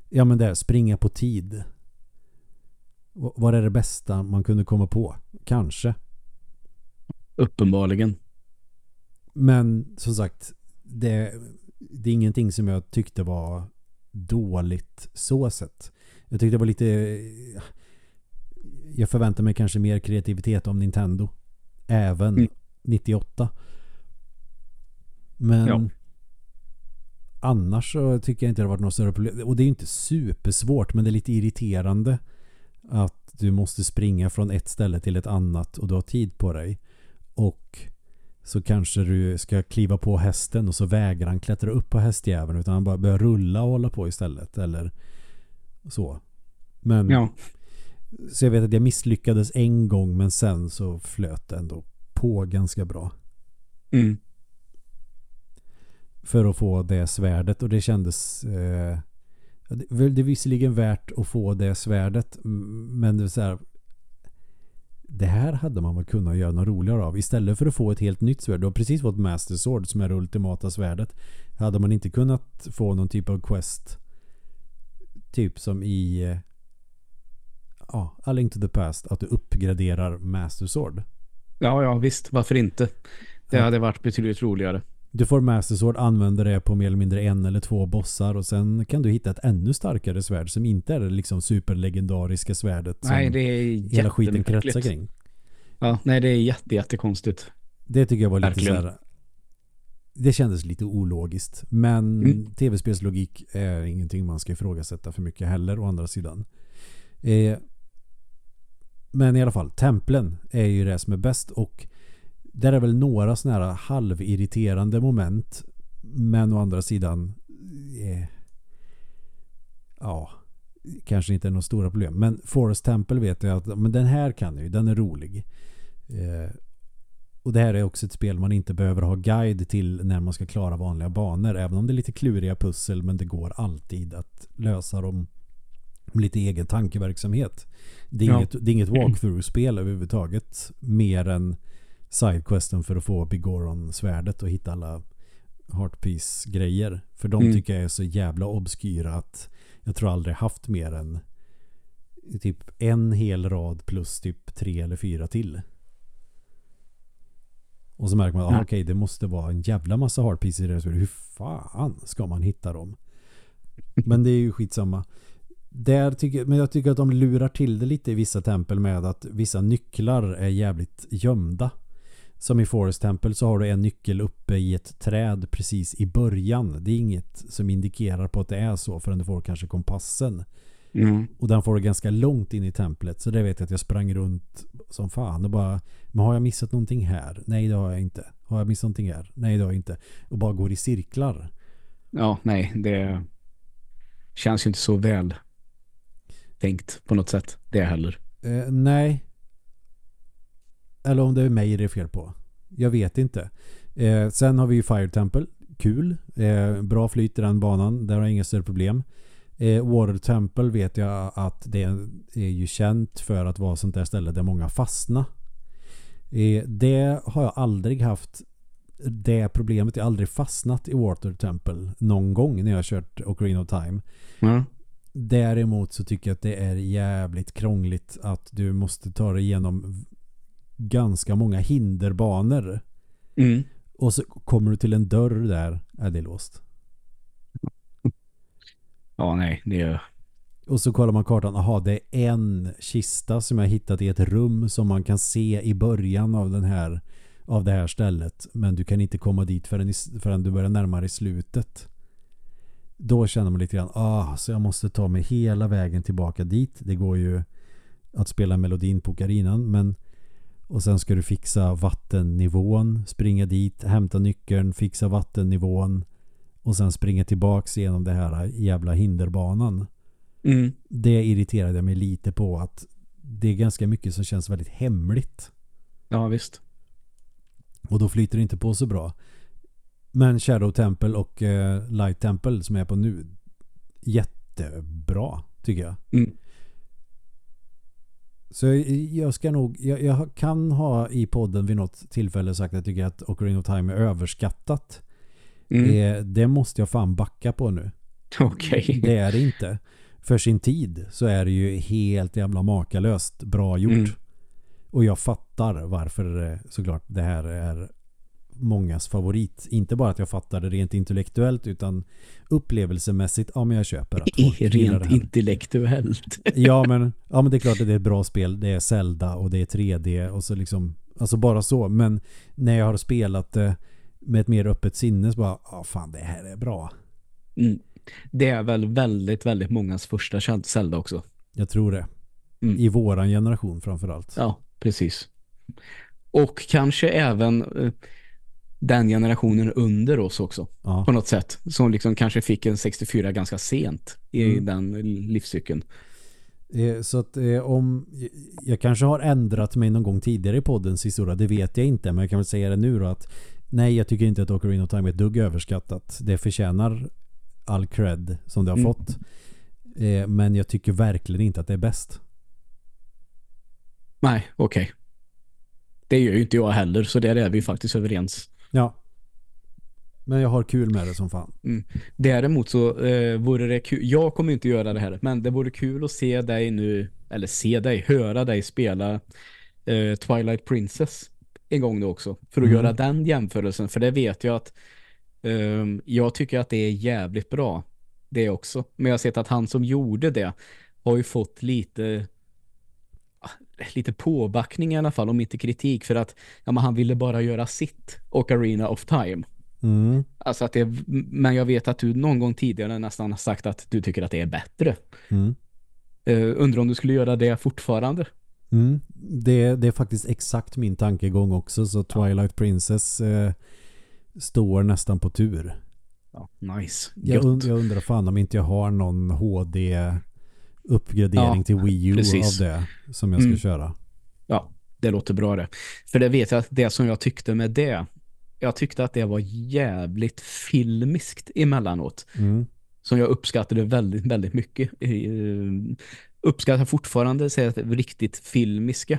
Ja men det, springa på tid. V- Vad är det bästa man kunde komma på? Kanske. Uppenbarligen. Men som sagt, det, det är ingenting som jag tyckte var dåligt så sett. Jag tyckte det var lite... Jag förväntar mig kanske mer kreativitet om Nintendo. Även Mm. 98. Men Ja. annars så tycker jag inte det har varit något större problem. Och det är ju inte supersvårt men det är lite irriterande att du måste springa från ett ställe till ett annat och du har tid på dig. Och så kanske du ska kliva på hästen och så vägrar han klättra upp på hästjäveln utan han bara börjar rulla och hålla på istället. Eller så. Men Ja. Så jag vet att jag misslyckades en gång men sen så flöt det ändå på ganska bra. Mm. För att få det svärdet och det kändes eh, det, är visserligen värt att få det svärdet men det är så här det här hade man väl kunnat göra något roligare av istället för att få ett helt nytt svärd. Du har precis fått Master Sword som är det ultimata svärdet. Hade man inte kunnat få någon typ av quest typ som i eh, ja, A Link to the Past att du uppgraderar Master Sword. ja, ja, visst. Varför inte? Det hade varit betydligt roligare. Du får Master Sword, använder det på mer eller mindre en eller två bossar och sen kan du hitta ett ännu starkare svärd som inte är det liksom superlegendariska svärdet som Nej, det är hela skiten kretsar kring. Ja, nej, det är jätte, jättekonstigt. Det tycker jag var lite Verkligen. så här. Det kändes lite ologiskt. Men Mm. tv-spelslogik är ingenting man ska ifrågasätta för mycket heller å andra sidan. Eh, men i alla fall, templen är ju det som är bäst och där är väl några sådana här halvirriterande moment. Men å andra sidan eh, ja, kanske inte är några stora problem. Men Forest Temple vet jag att men den här kan ju, den är rolig. Eh, och det här är också ett spel man inte behöver ha guide till när man ska klara vanliga banor. Även om det är lite kluriga pussel men det går alltid att lösa dem med lite egen tankeverksamhet. Det är Ja. inget, det är inget walkthrough-spel överhuvudtaget. Mer än sidequesten för att få Bigoron-svärdet och hitta alla Heartpiece-grejer. För de Mm. tycker jag är så jävla obskyra att jag tror aldrig haft mer än typ en hel rad plus typ tre eller fyra till. Och så märker man att Ja. ah, okej, det måste vara en jävla massa hardpieces i det här spelet. Hur fan ska man hitta dem? Men det är ju skitsamma. Där tycker, men jag tycker att de lurar till det lite i vissa tempel med att vissa nycklar är jävligt gömda. Som i Forest Temple så har du en nyckel uppe i ett träd precis i början. Det är inget som indikerar på att det är så förrän du får kanske kompassen. Mm. Och den får du ganska långt in i templet. Så det vet jag att jag sprang runt som fan och bara Men har jag missat någonting här? Nej det har jag inte. Har jag missat någonting här? Nej det har jag inte. Och bara går i cirklar. Ja, nej, det känns ju inte så väl tänkt på något sätt. Det heller. Eh, nej. Eller om det är mig det är fel på. Jag vet inte. Eh, sen har vi ju Fire Temple. Kul. Eh, bra flyt i den banan. Där har jag inga större problem. Eh, Water Temple vet jag att det är ju känt för att vara sånt där ställe där många fastnar. Eh, det har jag aldrig haft det problemet. Jag har aldrig fastnat i Water Temple någon gång när jag har kört Ocarina of Time. Ja. Däremot så tycker jag att det är jävligt krångligt att du måste ta dig igenom ganska många hinderbanor. Mm. Och så kommer du till en dörr där, är det låst. Ja, nej, det är... Och så kollar man kartan, aha det är en kista som jag hittat i ett rum som man kan se i början av den här av det här stället. Men du kan inte komma dit förrän, förrän du börjar närma dig slutet. Då känner man lite grann, ah, så jag måste ta mig hela vägen tillbaka dit. Det går ju att spela melodin på okarinan, men och sen ska du fixa vattennivån, springa dit, hämta nyckeln, fixa vattennivån och sen springa tillbaks genom det här jävla hinderbanan. Mm. Det irriterade jag mig lite på att det är ganska mycket som känns väldigt hemligt. Ja, visst. Och då flyter det inte på så bra. Men Shadow Temple och eh, Light Temple som jag är på nu jättebra tycker jag. Mm. Så jag, ska nog, jag, jag kan ha i podden vid något tillfälle sagt att jag tycker att Ocarina of Time är överskattat. Mm. Eh, det måste jag fan backa på nu. Okej. Det är det inte. För sin tid så är det ju helt jävla makalöst bra gjort. Mm. Och jag fattar varför eh, såklart det här är mångas favorit. Inte bara att jag fattar det rent intellektuellt utan upplevelsemässigt. Ja, men jag köper att folk Rent intellektuellt. Ja men, ja, men det är klart att det är ett bra spel. Det är Zelda och det är 3D och så liksom, alltså bara så. Men när jag har spelat det med ett mer öppet sinne så bara, ja fan det här är bra. Mm. Det är väl väldigt, väldigt mångas första Zelda också. Jag tror det. Mm. I våran generation framförallt. Ja, precis. Och kanske även eh, den generationen under oss också. Ja. På något sätt. Som liksom kanske fick en 64 ganska sent i Mm. den livscykeln. Eh, Så att eh, om jag kanske har ändrat mig någon gång tidigare i poddens historia, det vet jag inte, men jag kan väl säga det nu då att nej, jag tycker inte att Ocarina of Time är ett dugg överskattat. Det förtjänar all cred som det har Mm. fått. Eh, Men jag tycker verkligen inte att det är bäst. Nej, okej. Det gör ju inte jag heller, så där är vi faktiskt överens. Ja. Men jag har kul med det som fan. Däremot så eh, vore det kul, jag kommer inte göra det här, men det vore kul att se dig nu, eller se dig, höra dig spela eh, Twilight Princess en gång då också, för att Mm. göra den jämförelsen, för det vet jag att ehm, jag tycker att det är jävligt bra det också, men jag har sett att han som gjorde det har ju fått lite lite påbackning i alla fall, om inte kritik för att ja, men han ville bara göra sitt Ocarina of Time. Mm. Alltså att det, men jag vet att du någon gång tidigare nästan har sagt att du tycker att det är bättre. Mm. Uh, undrar om du skulle göra det fortfarande? Mm. Det, det är faktiskt exakt min tankegång också. Så Twilight Princess eh, står nästan på tur. Ja, nice. Jag, und, jag undrar fan om inte jag har någon HD-uppgradering Ja, till Wii U precis. av det som jag ska Mm. köra. Ja, det låter bra det. För det vet jag att det som jag tyckte med det, jag tyckte att det var jävligt filmiskt emellanåt. Mm. Som jag uppskattade väldigt, väldigt mycket. Uh, uppskattar fortfarande säga att det är riktigt filmiska.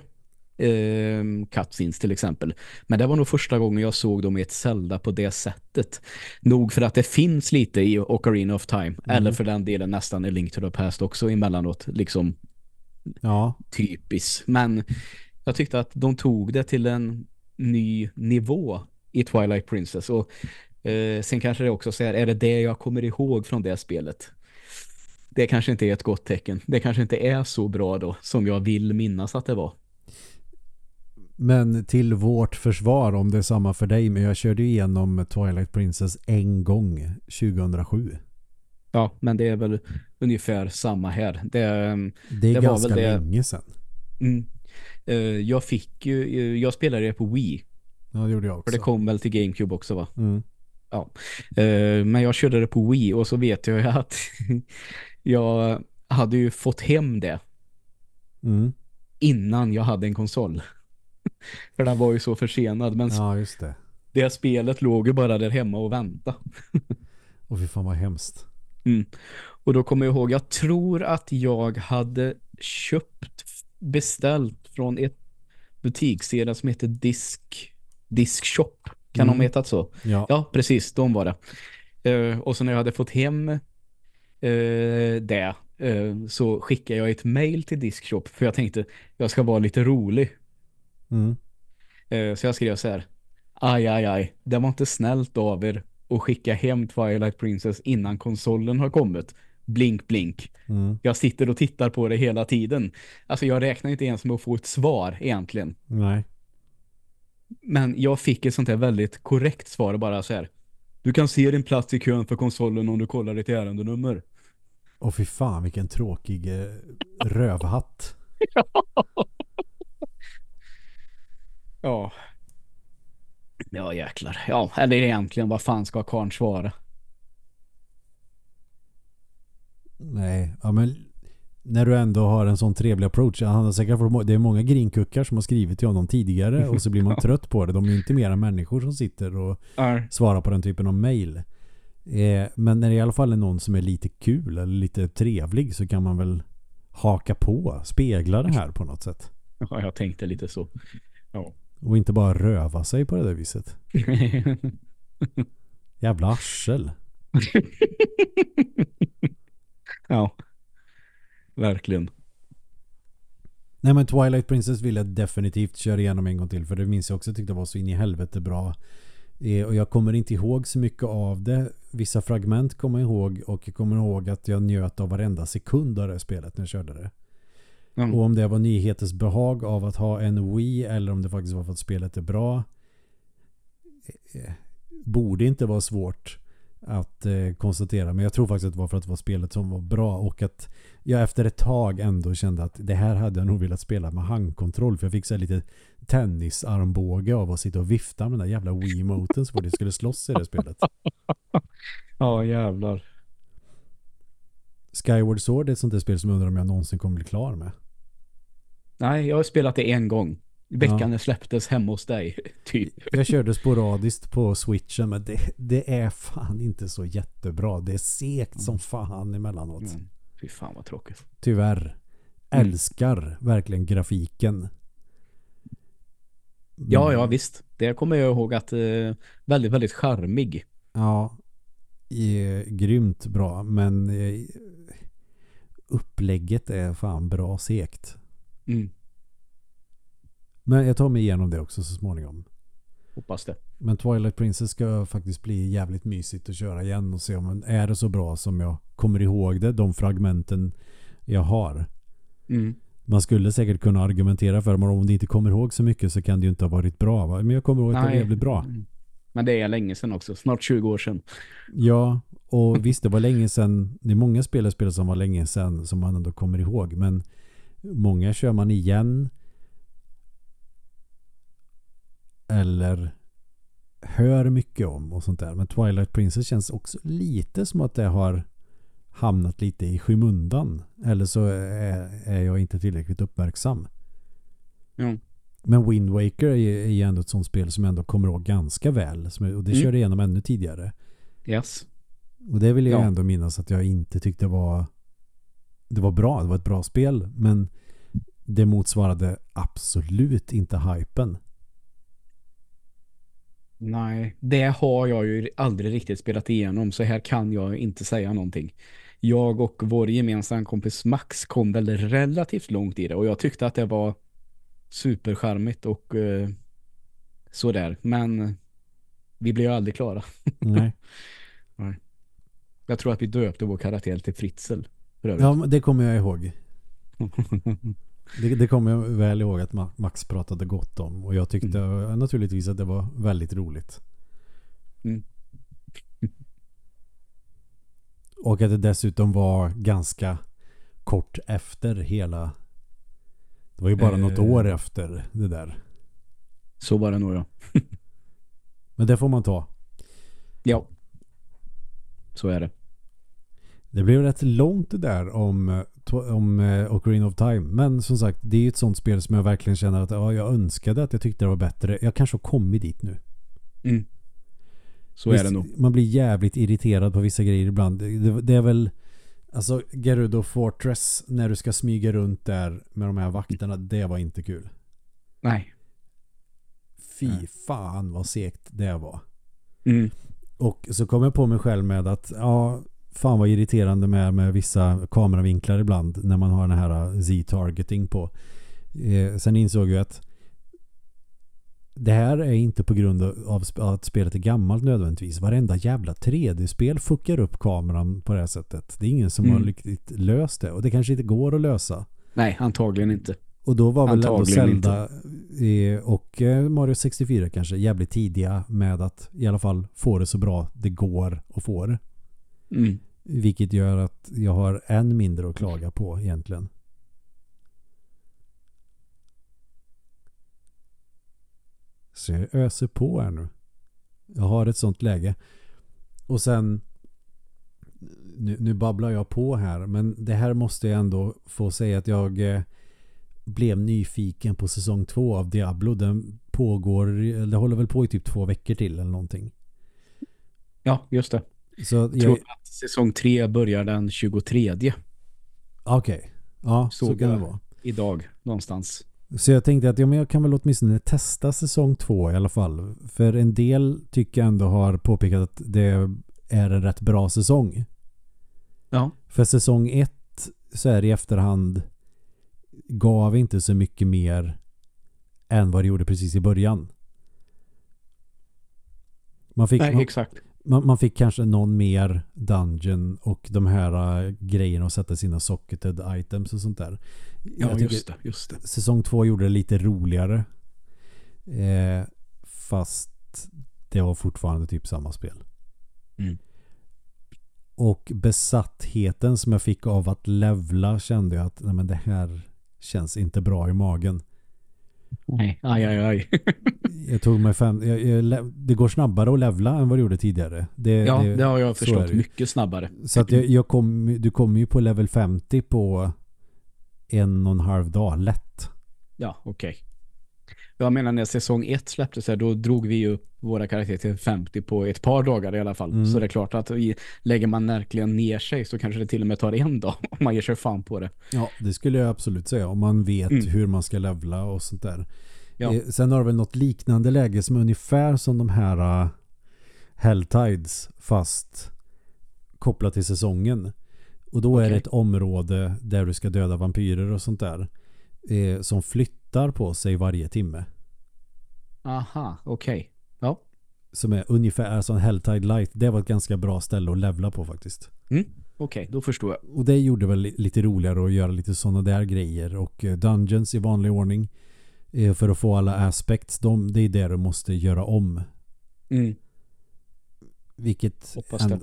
Uh, cutscenes till exempel. Men det var nog första gången jag såg dem i ett Zelda på det sättet. Nog för att det finns lite i Ocarina of Time. Eller för den delen nästan i Link to the Past också emellanåt. Liksom Ja, typiskt. Men jag tyckte att de tog det till en ny nivå i Twilight Princess. Och eh, sen kanske det också säger, är det det jag kommer ihåg från det spelet? det kanske inte är ett gott tecken. Det kanske inte är så bra då som jag vill minnas att det var. Men till vårt försvar, om det är samma för dig, men jag körde igenom Twilight Princess en gång 2007. Ja, men det är väl ungefär samma här. Det, det är det ganska det... länge sedan. Mm. Uh, jag fick ju, uh, jag spelade det på Wii. Ja, det gjorde jag också. För det kom väl till Gamecube också va? Mm. Ja. Uh, men jag körde det på Wii och så vet jag att jag hade ju fått hem det. Mm. Innan jag hade en konsol. För den var ju så försenad. Men ja, just det. Det spelet låg ju bara där hemma och vänta. och fy fan vad hemskt. Mm. Och då kommer jag ihåg, jag tror att jag hade köpt, beställt från ett butiksserie som heter Disk, Disk Shop. Kan mm. de heta så? Ja. ja, precis, de var det. Uh, och så när jag hade fått hem uh, det uh, så skickade jag ett mail till Diskshop för jag tänkte jag ska vara lite rolig. Mm. så jag skrev så här aj, aj, aj, det var inte snällt av er att skicka hem Twilight Princess innan konsolen har kommit. Blink, blink. Mm. Jag sitter och tittar på det hela tiden. Alltså jag räknar inte ens med att få ett svar egentligen. Nej. Men jag fick ett sånt här väldigt korrekt svar bara så här. Du kan se din plats i kön för konsolen om du kollar ditt ärendenummer. Och fy fan, vilken tråkig eh, rövhatt. ja. Ja, jäklar. Ja, eller egentligen, vad fan ska karn svara? Nej, ja men när du ändå har en sån trevlig approach. Han har säkert fått, det är många grinkuckar som har skrivit till honom tidigare och så blir man trött på det. De är inte mera människor som sitter och svarar på den typen av mail. Eh, men när det i alla fall är någon som är lite kul eller lite trevlig så kan man väl haka på, spegla det här på något sätt. Ja, jag tänkte lite så. Ja. Och inte bara röva sig på det där viset. Jävla arsel. ja. Verkligen. Nej men Twilight Princess vill jag definitivt köra igenom en gång till. För det minns jag också tyckte var så in i helvete bra. Eh, och jag kommer inte ihåg så mycket av det. Vissa fragment kommer jag ihåg. Och jag kommer ihåg att jag njöt av varenda sekund av det spelet när jag körde det. Mm. Och om det var nyhetens behag av att ha en Wii eller om det faktiskt var för att spelet är bra eh, borde inte vara svårt att eh, konstatera. Men jag tror faktiskt att det var för att det var spelet som var bra och att jag efter ett tag ändå kände att det här hade jag nog velat spela med handkontroll för jag fick så lite tennisarmbåge av att sitta och vifta med den där jävla Wii-moten så fort jag skulle slåss i det spelet. Ja, jävlar. Skyward Sword är ett sånt där spel som jag undrar om jag någonsin kommer bli klar med. Nej, jag har spelat det en gång. Veckan ja. släpptes hemma hos dig, typ. Jag körde sporadiskt på Switchen, men det, det är fan inte så jättebra. Det är segt mm. som fan emellanåt. Mm. Fy fan vad tråkigt. Tyvärr. Mm. Älskar verkligen grafiken. Men... Ja, ja, visst. Det kommer jag ihåg att eh, väldigt, väldigt charmig. Ja, är grymt bra, men eh, upplägget är fan bra segt. Mm. Men jag tar mig igenom det också så småningom. Hoppas det. Men Twilight Princess ska faktiskt bli jävligt mysigt att köra igen och se om är det så bra som jag kommer ihåg det. De fragmenten jag har. Mm. Man skulle säkert kunna argumentera för men om det inte kommer ihåg så mycket så kan det ju inte ha varit bra. Va? Men jag kommer ihåg att det var jävligt bra. Mm. Men det är länge sedan också. Snart 20 år sedan. Ja, och visst det var länge sedan. Det är många spelare som var länge sedan som man ändå kommer ihåg. Men många kör man igen eller hör mycket om och sånt där. Men Twilight Princess känns också lite som att det har hamnat lite i skymundan. Eller så är, är jag inte tillräckligt uppmärksam. Mm. Men Wind Waker är, ju ändå ett sånt spel som jag ändå kommer ihåg ganska väl. Och det mm. körde jag igenom ännu tidigare. Yes. Och det vill jag ja. ändå minnas att jag inte tyckte var det var bra. Det var ett bra spel. Men det motsvarade absolut inte hypen. Nej, det har jag ju aldrig riktigt spelat igenom så här kan jag inte säga någonting. Jag och vår gemensamma kompis Max kom väl relativt långt i det och jag tyckte att det var superskärmigt och eh, sådär. Men vi blev ju aldrig klara. Nej. Nej. Jag tror att vi döpte vår karaktär till Fritzl. För övrigt. Ja, det kommer jag ihåg. Det, det kommer jag väl ihåg att Ma- Max pratade gott om. Och jag tyckte naturligtvis att det var väldigt roligt. Mm. Och att det dessutom var ganska kort efter hela... Det var ju bara något Eh. år efter det där. Så var det nog ja. Men det får man ta. Ja. Så är det. Det blev rätt långt det där om, eh, om eh, Ocarina of Time. Men som sagt, det är ju ett sånt spel som jag verkligen känner att ja, jag önskade att jag tyckte det var bättre. Jag kanske har kommit dit nu. Mm. Så Visst, är det nog. Man blir jävligt irriterad på vissa grejer ibland. Det, det är väl Alltså Gerudo Fortress när du ska smyga runt där med de här vakterna, det var inte kul. Nej. Fy Nej. fan vad segt det var. Mm. Och så kom jag på mig själv med att ja, fan vad irriterande med, med vissa kameravinklar ibland när man har den här Z-targeting på. Eh, sen insåg jag att det här är inte på grund av att spelet är gammalt nödvändigtvis. Varenda jävla 3D-spel fuckar upp kameran på det här sättet. Det är ingen som Mm. har riktigt löst det. Och det kanske inte går att lösa. Nej, antagligen inte. Och då var väl ändå Zelda eh, och eh, Mario 64 kanske jävligt tidiga med att i alla fall få det så bra det går att få det. Mm. Vilket gör att jag har än mindre att klaga på egentligen. Så jag öser på här nu. Jag har ett sånt läge. Och sen nu, nu babblar jag på här men det här måste jag ändå få säga att jag eh, blev nyfiken på säsong två av Diablo. Den pågår, det håller väl på i typ två veckor till eller någonting. Ja, just det. Så Jag jag, tror att säsong tre börjar den 23 okej. Ja, så, Såg kan det jag. vara. idag någonstans. Så jag tänkte att ja, men jag kan väl åtminstone testa säsong två i alla fall. För en del tycker jag ändå har påpekat att det är en rätt bra säsong. Ja. För säsong ett så är det i efterhand gav inte så mycket mer än vad det gjorde precis i början. Man fick, Nej, man, exakt. Man, man fick kanske någon mer dungeon och de här äh, grejerna att sätta sina socketed items och sånt där. Ja, just det. Just det. säsong två gjorde det lite roligare. Eh, fast det var fortfarande typ samma spel. Mm. Och besattheten som jag fick av att levla kände jag att nej, men det här känns inte bra i magen. Nej, aj, aj, aj. Jag tog mig fem, jag, jag, det går snabbare att levla än vad det gjorde tidigare. Det, Ja, det har jag förstått det mycket snabbare. Så att jag, jag kom, du kommer ju på level 50 på en och en halv dag lätt. Ja, okej. Jag menar när säsong ett släpptes här, då drog vi ju upp våra karaktärer till 50 på ett par dagar i alla fall. Mm. Så det är klart att lägger man verkligen ner sig så kanske det till och med tar en dag om man ger sig fan på det. Ja, det skulle jag absolut säga. Om man vet Mm. hur man ska levla och sånt där. Ja. Eh, Sen har det väl något liknande läge som är ungefär som de här uh, Helltides fast kopplat till säsongen. Och då är Okej. det ett område där du ska döda vampyrer och sånt där. Eh, som flyttar på sig varje timme. Aha, okej. Ja. Som är ungefär alltså en Helltide Light. Det var ett ganska bra ställe att levla på faktiskt. Mm. Okej, då förstår jag. Och det gjorde väl li- lite roligare att göra lite sådana där grejer. Och eh, Dungeons i vanlig ordning. eh, För att få alla aspects. De, det är det du måste göra om. Mm. Vilket Hoppas det.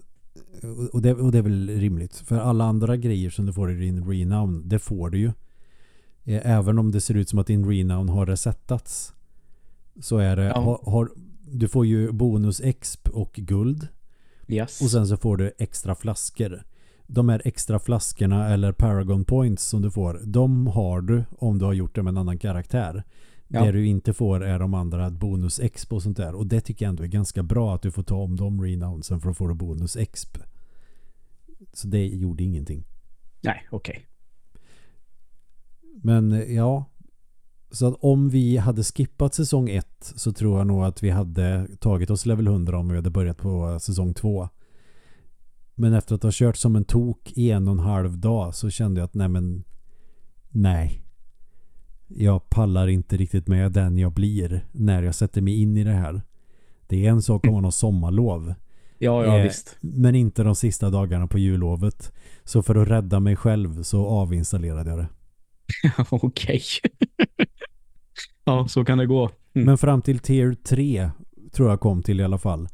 och, det, och det är väl rimligt. För alla andra grejer som du får i din renown, det får du ju. Eh, Även om det ser ut som att din renown har resettats. Så är det, Ja. har, har, du får ju bonus exp och guld. Yes. Och sen så får du extra flaskor. De här extra flaskorna eller Paragon Points som du får, de har du om du har gjort det med en annan karaktär. Ja. Det du inte får är de andra bonus exp och sånt där. Och det tycker jag ändå är ganska bra att du får ta om de renownsen för att få bonus exp. Så det gjorde ingenting. Nej, okej. Men eh, ja. Så att om vi hade skippat säsong 1 så tror jag nog att vi hade tagit oss level 100 om vi hade börjat på säsong 2. Men efter att ha kört som en tok i en och en halv dag så kände jag att nej men nej. Jag pallar inte riktigt med den jag blir när jag sätter mig in i det här. Det är en sak om man har sommarlov. Ja, ja Eh, visst. Men inte de sista dagarna på jullovet. Så för att rädda mig själv så avinstallerade jag det. Okej. ja, så kan det gå. Mm. Men fram till tier 3 tror jag kom till i alla fall.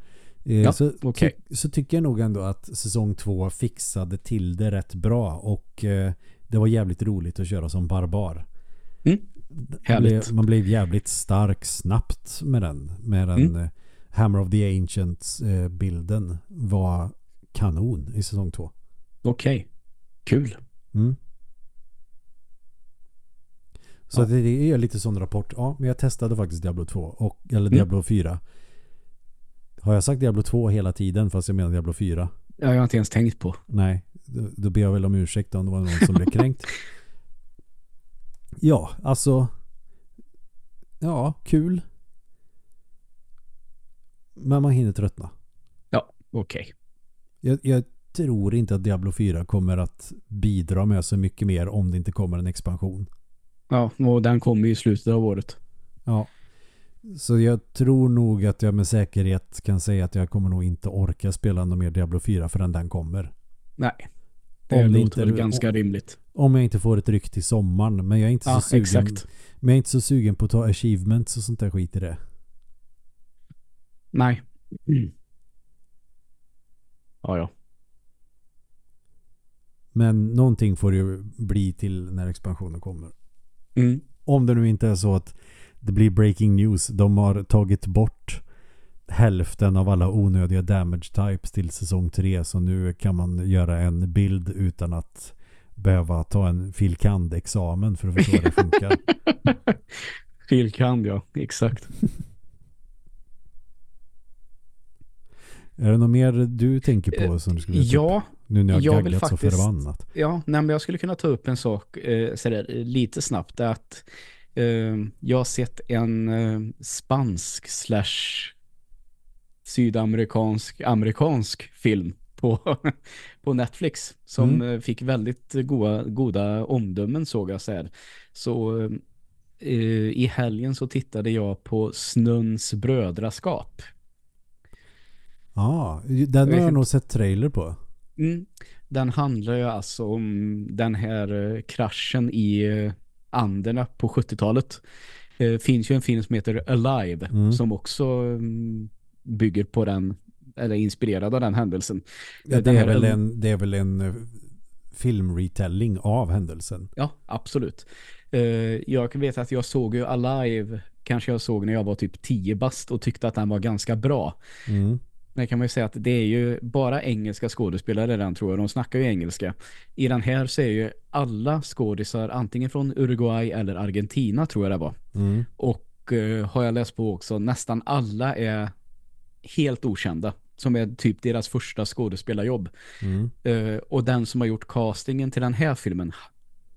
Eh, Ja, så, okej. ty- så tycker jag nog ändå att säsong 2 fixade till det rätt bra och eh, det var jävligt roligt att köra som barbar. Mm. Man Härligt. blev, man blev jävligt stark snabbt med den. Med den Mm. eh, Hammer of the Ancients eh, var kanon i säsong 2. Okej. Kul. Mm. Så Ja. det är lite sån rapport. Ja, men jag testade faktiskt Diablo 2 och, eller Mm. Diablo 4. Har jag sagt Diablo 2 hela tiden fast jag menar Diablo 4? Ja, jag har inte ens tänkt på. Nej, då, då ber jag väl om ursäkt om det var någon som blev kränkt. Ja, alltså ja, kul. Men man hinner tröttna. Okej. Jag, jag tror inte att Diablo 4 kommer att bidra med så mycket mer om det inte kommer en expansion. Ja, och den kommer ju i slutet av året. Ja. Så jag tror nog att jag med säkerhet kan säga att jag kommer nog inte orka spela någon mer Diablo 4 förrän den kommer. Nej. Det Om det låter inte- väl ganska rimligt. Om jag inte får ett ryck till sommaren. Men jag är inte, Ja, så, sugen, exakt. men jag är inte så sugen på att ta achievements och sånt där skit i det. Nej. Mm. Ja, ja. Men någonting får det ju bli till när expansionen kommer. Mm. Om det nu inte är så att det blir breaking news. De har tagit bort hälften av alla onödiga damage types till säsong 3. Så nu kan man göra en bild utan att behöva ta en filkand-examen för att förstå hur det funkar. Filkand, ja. Exakt. är det något mer du tänker på som du skulle ta upp? Nu när jag, jag gaggat så förbannat. ja nej, men jag skulle kunna ta upp en sak eh, sådär, lite snabbt. det Att eh, jag har sett en eh, spansk slash sydamerikansk amerikansk film på, på Netflix som Mm. eh, fick väldigt goda, goda omdömen såg jag så här. Så eh, i helgen så tittade jag på Snuns brödraskap. Ja, den har jag nog sett trailer på. Mm. Den handlar ju alltså om den här eh, kraschen i eh, Anderna på 70-talet. Det finns ju en film som heter Alive Mm. som också mm, bygger på den eller är inspirerad av den händelsen. Ja, det, är väl en, det är väl en eh, filmretelling av händelsen. Ja, absolut. Eh, jag vet att jag såg ju Alive kanske jag såg när jag var typ 10 bast och tyckte att den var ganska bra. Mm. Det kan man ju säga att det är ju bara engelska skådespelare den tror jag. De snackar ju engelska. I den här så är ju alla skådisar antingen från Uruguay eller Argentina tror jag det var. Mm. Och eh, har jag läst på också, nästan alla är helt okända. Som är typ deras första skådespelarjobb. Mm. Eh, och den som har gjort castingen till den här filmen,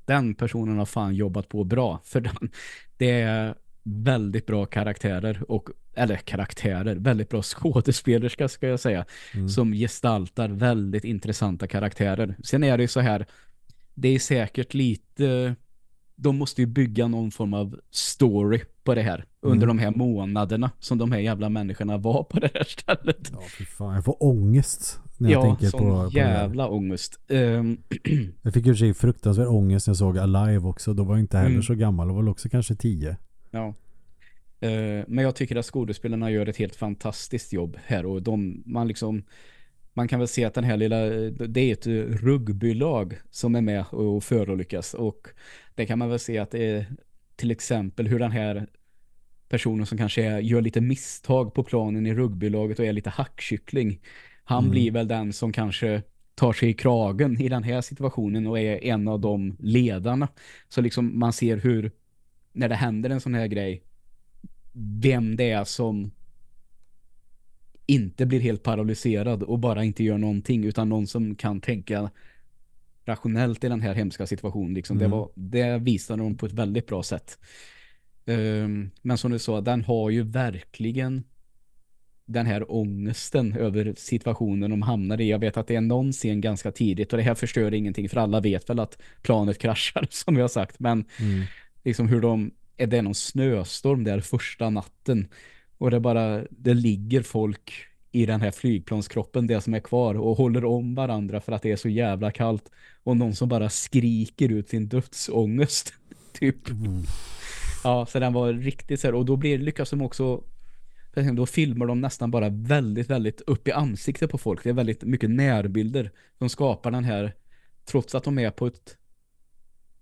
den personen har fan jobbat på bra. För den, det är väldigt bra karaktärer och eller karaktärer, väldigt bra skådespelerska ska jag säga, Mm. som gestaltar väldigt intressanta karaktärer. Sen är det ju så här, det är säkert lite de måste ju bygga någon form av story på det här under Mm. de här månaderna som de här jävla människorna var på det här stället. Ja, fy fan. Jag får ångest när jag Ja, tänker sån på, på det jävla ångest. Ehm, Jag fick ju sig fruktansvärd ångest när jag såg Alive också. Då var jag inte heller Mm. så gammal. Jag var väl också kanske tio. Ja. Eh, men jag tycker att skådespelarna gör ett helt fantastiskt jobb här och de, man liksom man kan väl se att den här lilla det är ett rugbylag som är med och förolyckas och det kan man väl se att det är till exempel hur den här personen som kanske är, gör lite misstag på planen i rugbylaget och är lite hackkyckling han Mm. blir väl den som kanske tar sig i kragen i den här situationen och är en av de ledarna så liksom man ser hur när det händer en sån här grej vem det är som inte blir helt paralyserad och bara inte gör någonting utan någon som kan tänka rationellt i den här hemska situationen. Liksom. Det, Mm. var, det visade de på ett väldigt bra sätt. Ehm, men som du sa, den har ju verkligen den här ångesten över situationen de hamnar i. Jag vet att det är någon scen ganska tidigt och det här förstör ingenting för alla vet väl att planet kraschar som vi har sagt. Men Mm. Liksom hur de, är det någon snöstorm där första natten och det bara, det ligger folk i den här flygplanskroppen, det som är kvar och håller om varandra för att det är så jävla kallt och någon som bara skriker ut sin dödsångest typ. Mm. Ja, så den var riktigt så här, och då blir lyckas de också då filmar de nästan bara väldigt, väldigt upp i ansiktet på folk. Det är väldigt mycket närbilder som skapar den här, trots att de är på ett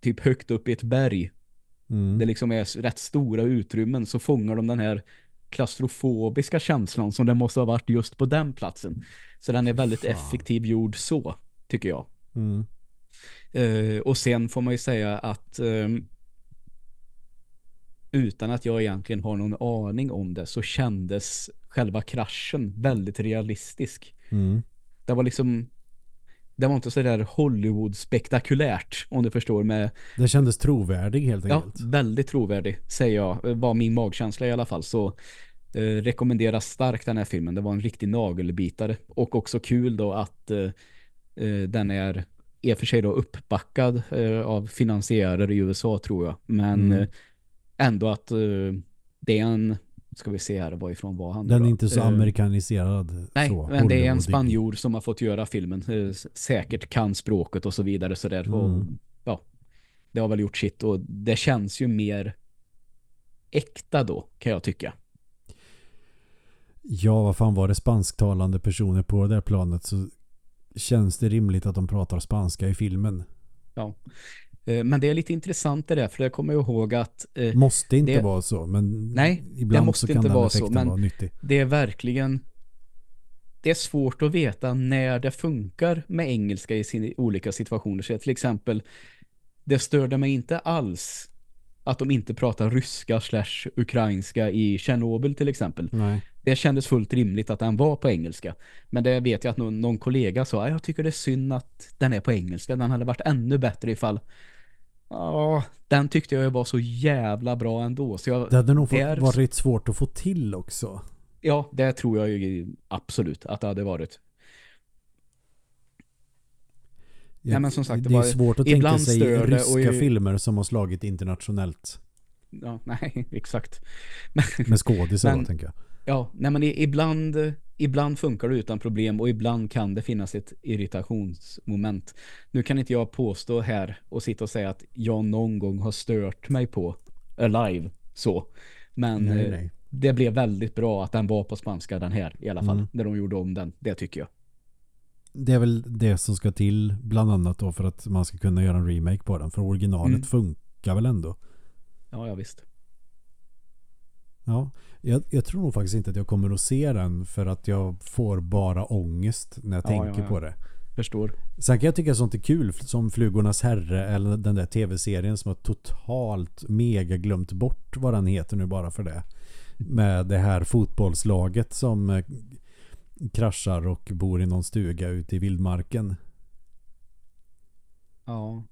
typ högt upp i ett berg. Mm. Det liksom är rätt stora utrymmen så fångar de den här klaustrofobiska känslan som det måste ha varit just på den platsen. Så den är väldigt Fan. effektiv gjord så, tycker jag. Mm. Eh, och sen får man ju säga att ehm, utan att jag egentligen har någon aning om det så kändes själva kraschen väldigt realistisk. Mm. Det var liksom det var inte så där Hollywood-spektakulärt om du förstår med Det kändes trovärdig helt ja, enkelt. väldigt trovärdig säger jag, var min magkänsla i alla fall så eh, rekommenderas starkt den här filmen. Det var en riktig nagelbitare och också kul då att eh, eh, den är i och för sig då uppbackad eh, av finansiärer i USA tror jag. Men Mm. eh, ändå att eh, det är en, ska vi se här varifrån var han Den är då? inte så Eh, amerikaniserad. Nej, så, men det är en spanjor som har fått göra filmen. eh, Säkert kan språket och så vidare. Så där. Och, Mm. ja, det har väl gjort sitt och det känns ju mer äkta då, kan jag tycka. Ja, vad fan var det spansktalande personer på det här planet så känns det rimligt att de pratar spanska i filmen. Ja. Eh, Men det är lite intressant det där, för jag kommer ihåg att eh, Måste inte det- vara så, men Nej, det ibland måste så kan inte den vara så, effekten men- vara nyttig. det är verkligen det är svårt att veta när det funkar med engelska i sina olika situationer. Så till exempel, det störde mig inte alls att de inte pratar ryska slash ukrainska i Tjernobyl till exempel. Nej. Det kändes fullt rimligt att den var på engelska. Men det vet jag att någon, någon kollega sa, "Ah, jag tycker det är synd att den är på engelska. Den hade varit ännu bättre ifall Ja, den tyckte jag var så jävla bra ändå. Så jag, Det hade nog det är- fått, varit svårt att få till också. Ja, det tror jag ju absolut att det hade varit. Nej, men som sagt, det det är svårt att tänka sig ryska ju- filmer som har slagit internationellt. Ja, nej, exakt. Med skådisar Men- då, tänker jag. Ja, nej men ibland, ibland funkar det utan problem och ibland kan det finnas ett irritationsmoment. Nu kan inte jag påstå här och sitta och säga att jag någon gång har stört mig på Alive så. Men Nej, eh, nej. det blev väldigt bra att den var på spanska den här i alla fall. Mm. När de gjorde om den, det tycker jag. Det är väl det som ska till bland annat då för att man ska kunna göra en remake på den. För originalet Mm. funkar väl ändå. Ja, ja visst. Ja, jag, jag tror nog faktiskt inte att jag kommer att se den för att jag får bara ångest när jag Ja, tänker ja, ja. på det. Förstår. Sen kan jag tycka sånt är kul som Flugornas herre eller den där tv-serien som har totalt mega glömt bort vad den heter nu bara för det. Med det här fotbollslaget som eh, kraschar och bor i någon stuga ute i vildmarken. Ja.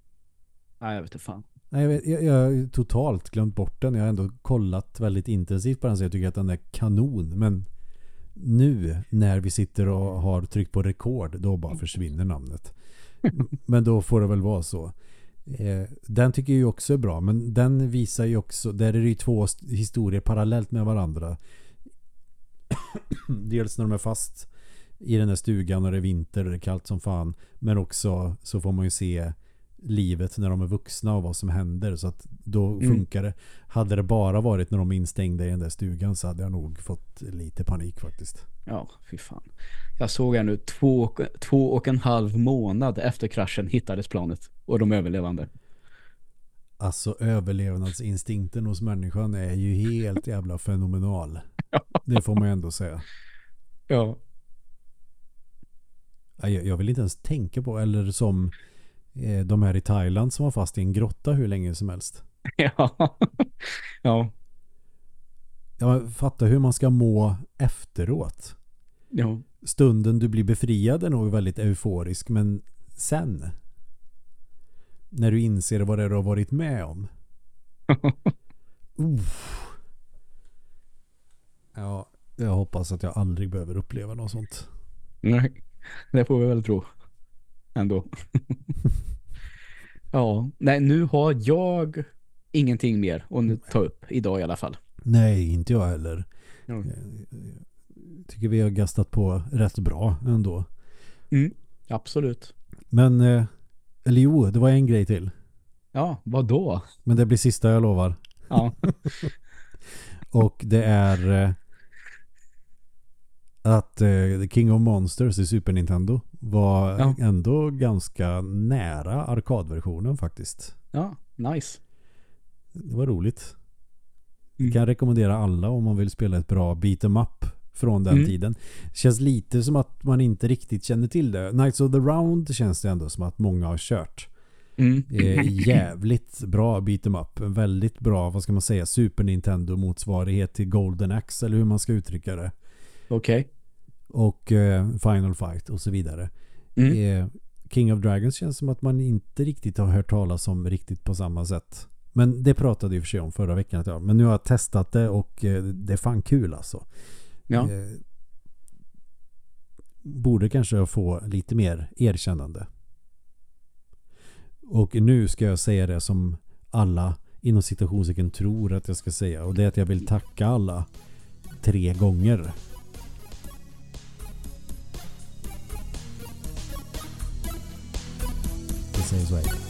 Nej, jag vet inte fan. Nej, jag, vet, jag, jag har totalt glömt bort den. Jag har ändå kollat väldigt intensivt på den så jag tycker att den är kanon. Men nu när vi sitter och har tryckt på rekord då bara försvinner namnet. Men då får det väl vara så. Eh, den tycker jag också är bra men den visar ju också, där är det ju två historier parallellt med varandra. Dels när de är fast i den här stugan och det är vinter och det är kallt som fan. Men också så får man ju se livet när de är vuxna och vad som händer. Så att då Mm. funkar det. Hade det bara varit när de är instängda i den där stugan så hade jag nog fått lite panik faktiskt. Ja, fy fan. Jag såg här nu två, två och en halv månad efter kraschen hittades planet och de överlevande. Alltså överlevnadsinstinkten hos människan är ju helt jävla fenomenal. Det får man ju ändå säga. Ja. Ja, Jag jag vill inte ens tänka på, eller som de här i Thailand som var fast i en grotta hur länge som helst. Ja. ja. Ja, fatta hur man ska må efteråt. Ja. Stunden du blir befriad är nog väldigt euforisk, men sen när du inser vad det är du har varit med om. Uff. Ja, jag hoppas att jag aldrig behöver uppleva något sånt. Nej, det får vi väl tro. Ändå. ja, nej nu har jag ingenting mer att ta upp idag i alla fall. Nej, inte jag heller. Ja. tycker vi har gastat på rätt bra ändå. Mm, absolut. Men, eh, eller jo, det var en grej till. Ja, vad då? Men det blir sista jag lovar. Ja. Och det är eh, att eh, The King of Monsters i Super Nintendo var Ja. ändå ganska nära arkadversionen faktiskt. ja, nice. Det var roligt. Mm. Kan rekommendera alla om man vill spela ett bra beat em up från den Mm. tiden. Känns lite som att man inte riktigt känner till det. Knights of the Round känns det ändå som att många har kört. Mm. Eh, jävligt bra beat em up. En väldigt bra, vad ska man säga, Super Nintendo motsvarighet till Golden Axe eller hur man ska uttrycka det. Okej. Och eh, Final Fight och så vidare. Mm. Eh, King of Dragons känns som att man inte riktigt har hört talas om riktigt på samma sätt. Men det pratade och för sig om förra veckan. att jag- Men nu har jag testat det och eh, det är fan kul alltså. Ja. Eh, borde kanske få lite mer erkännande. Och nu ska jag säga det som alla inom citationstecken tror att jag ska säga. Och det är att jag vill tacka alla tre gånger. Vi säger så här.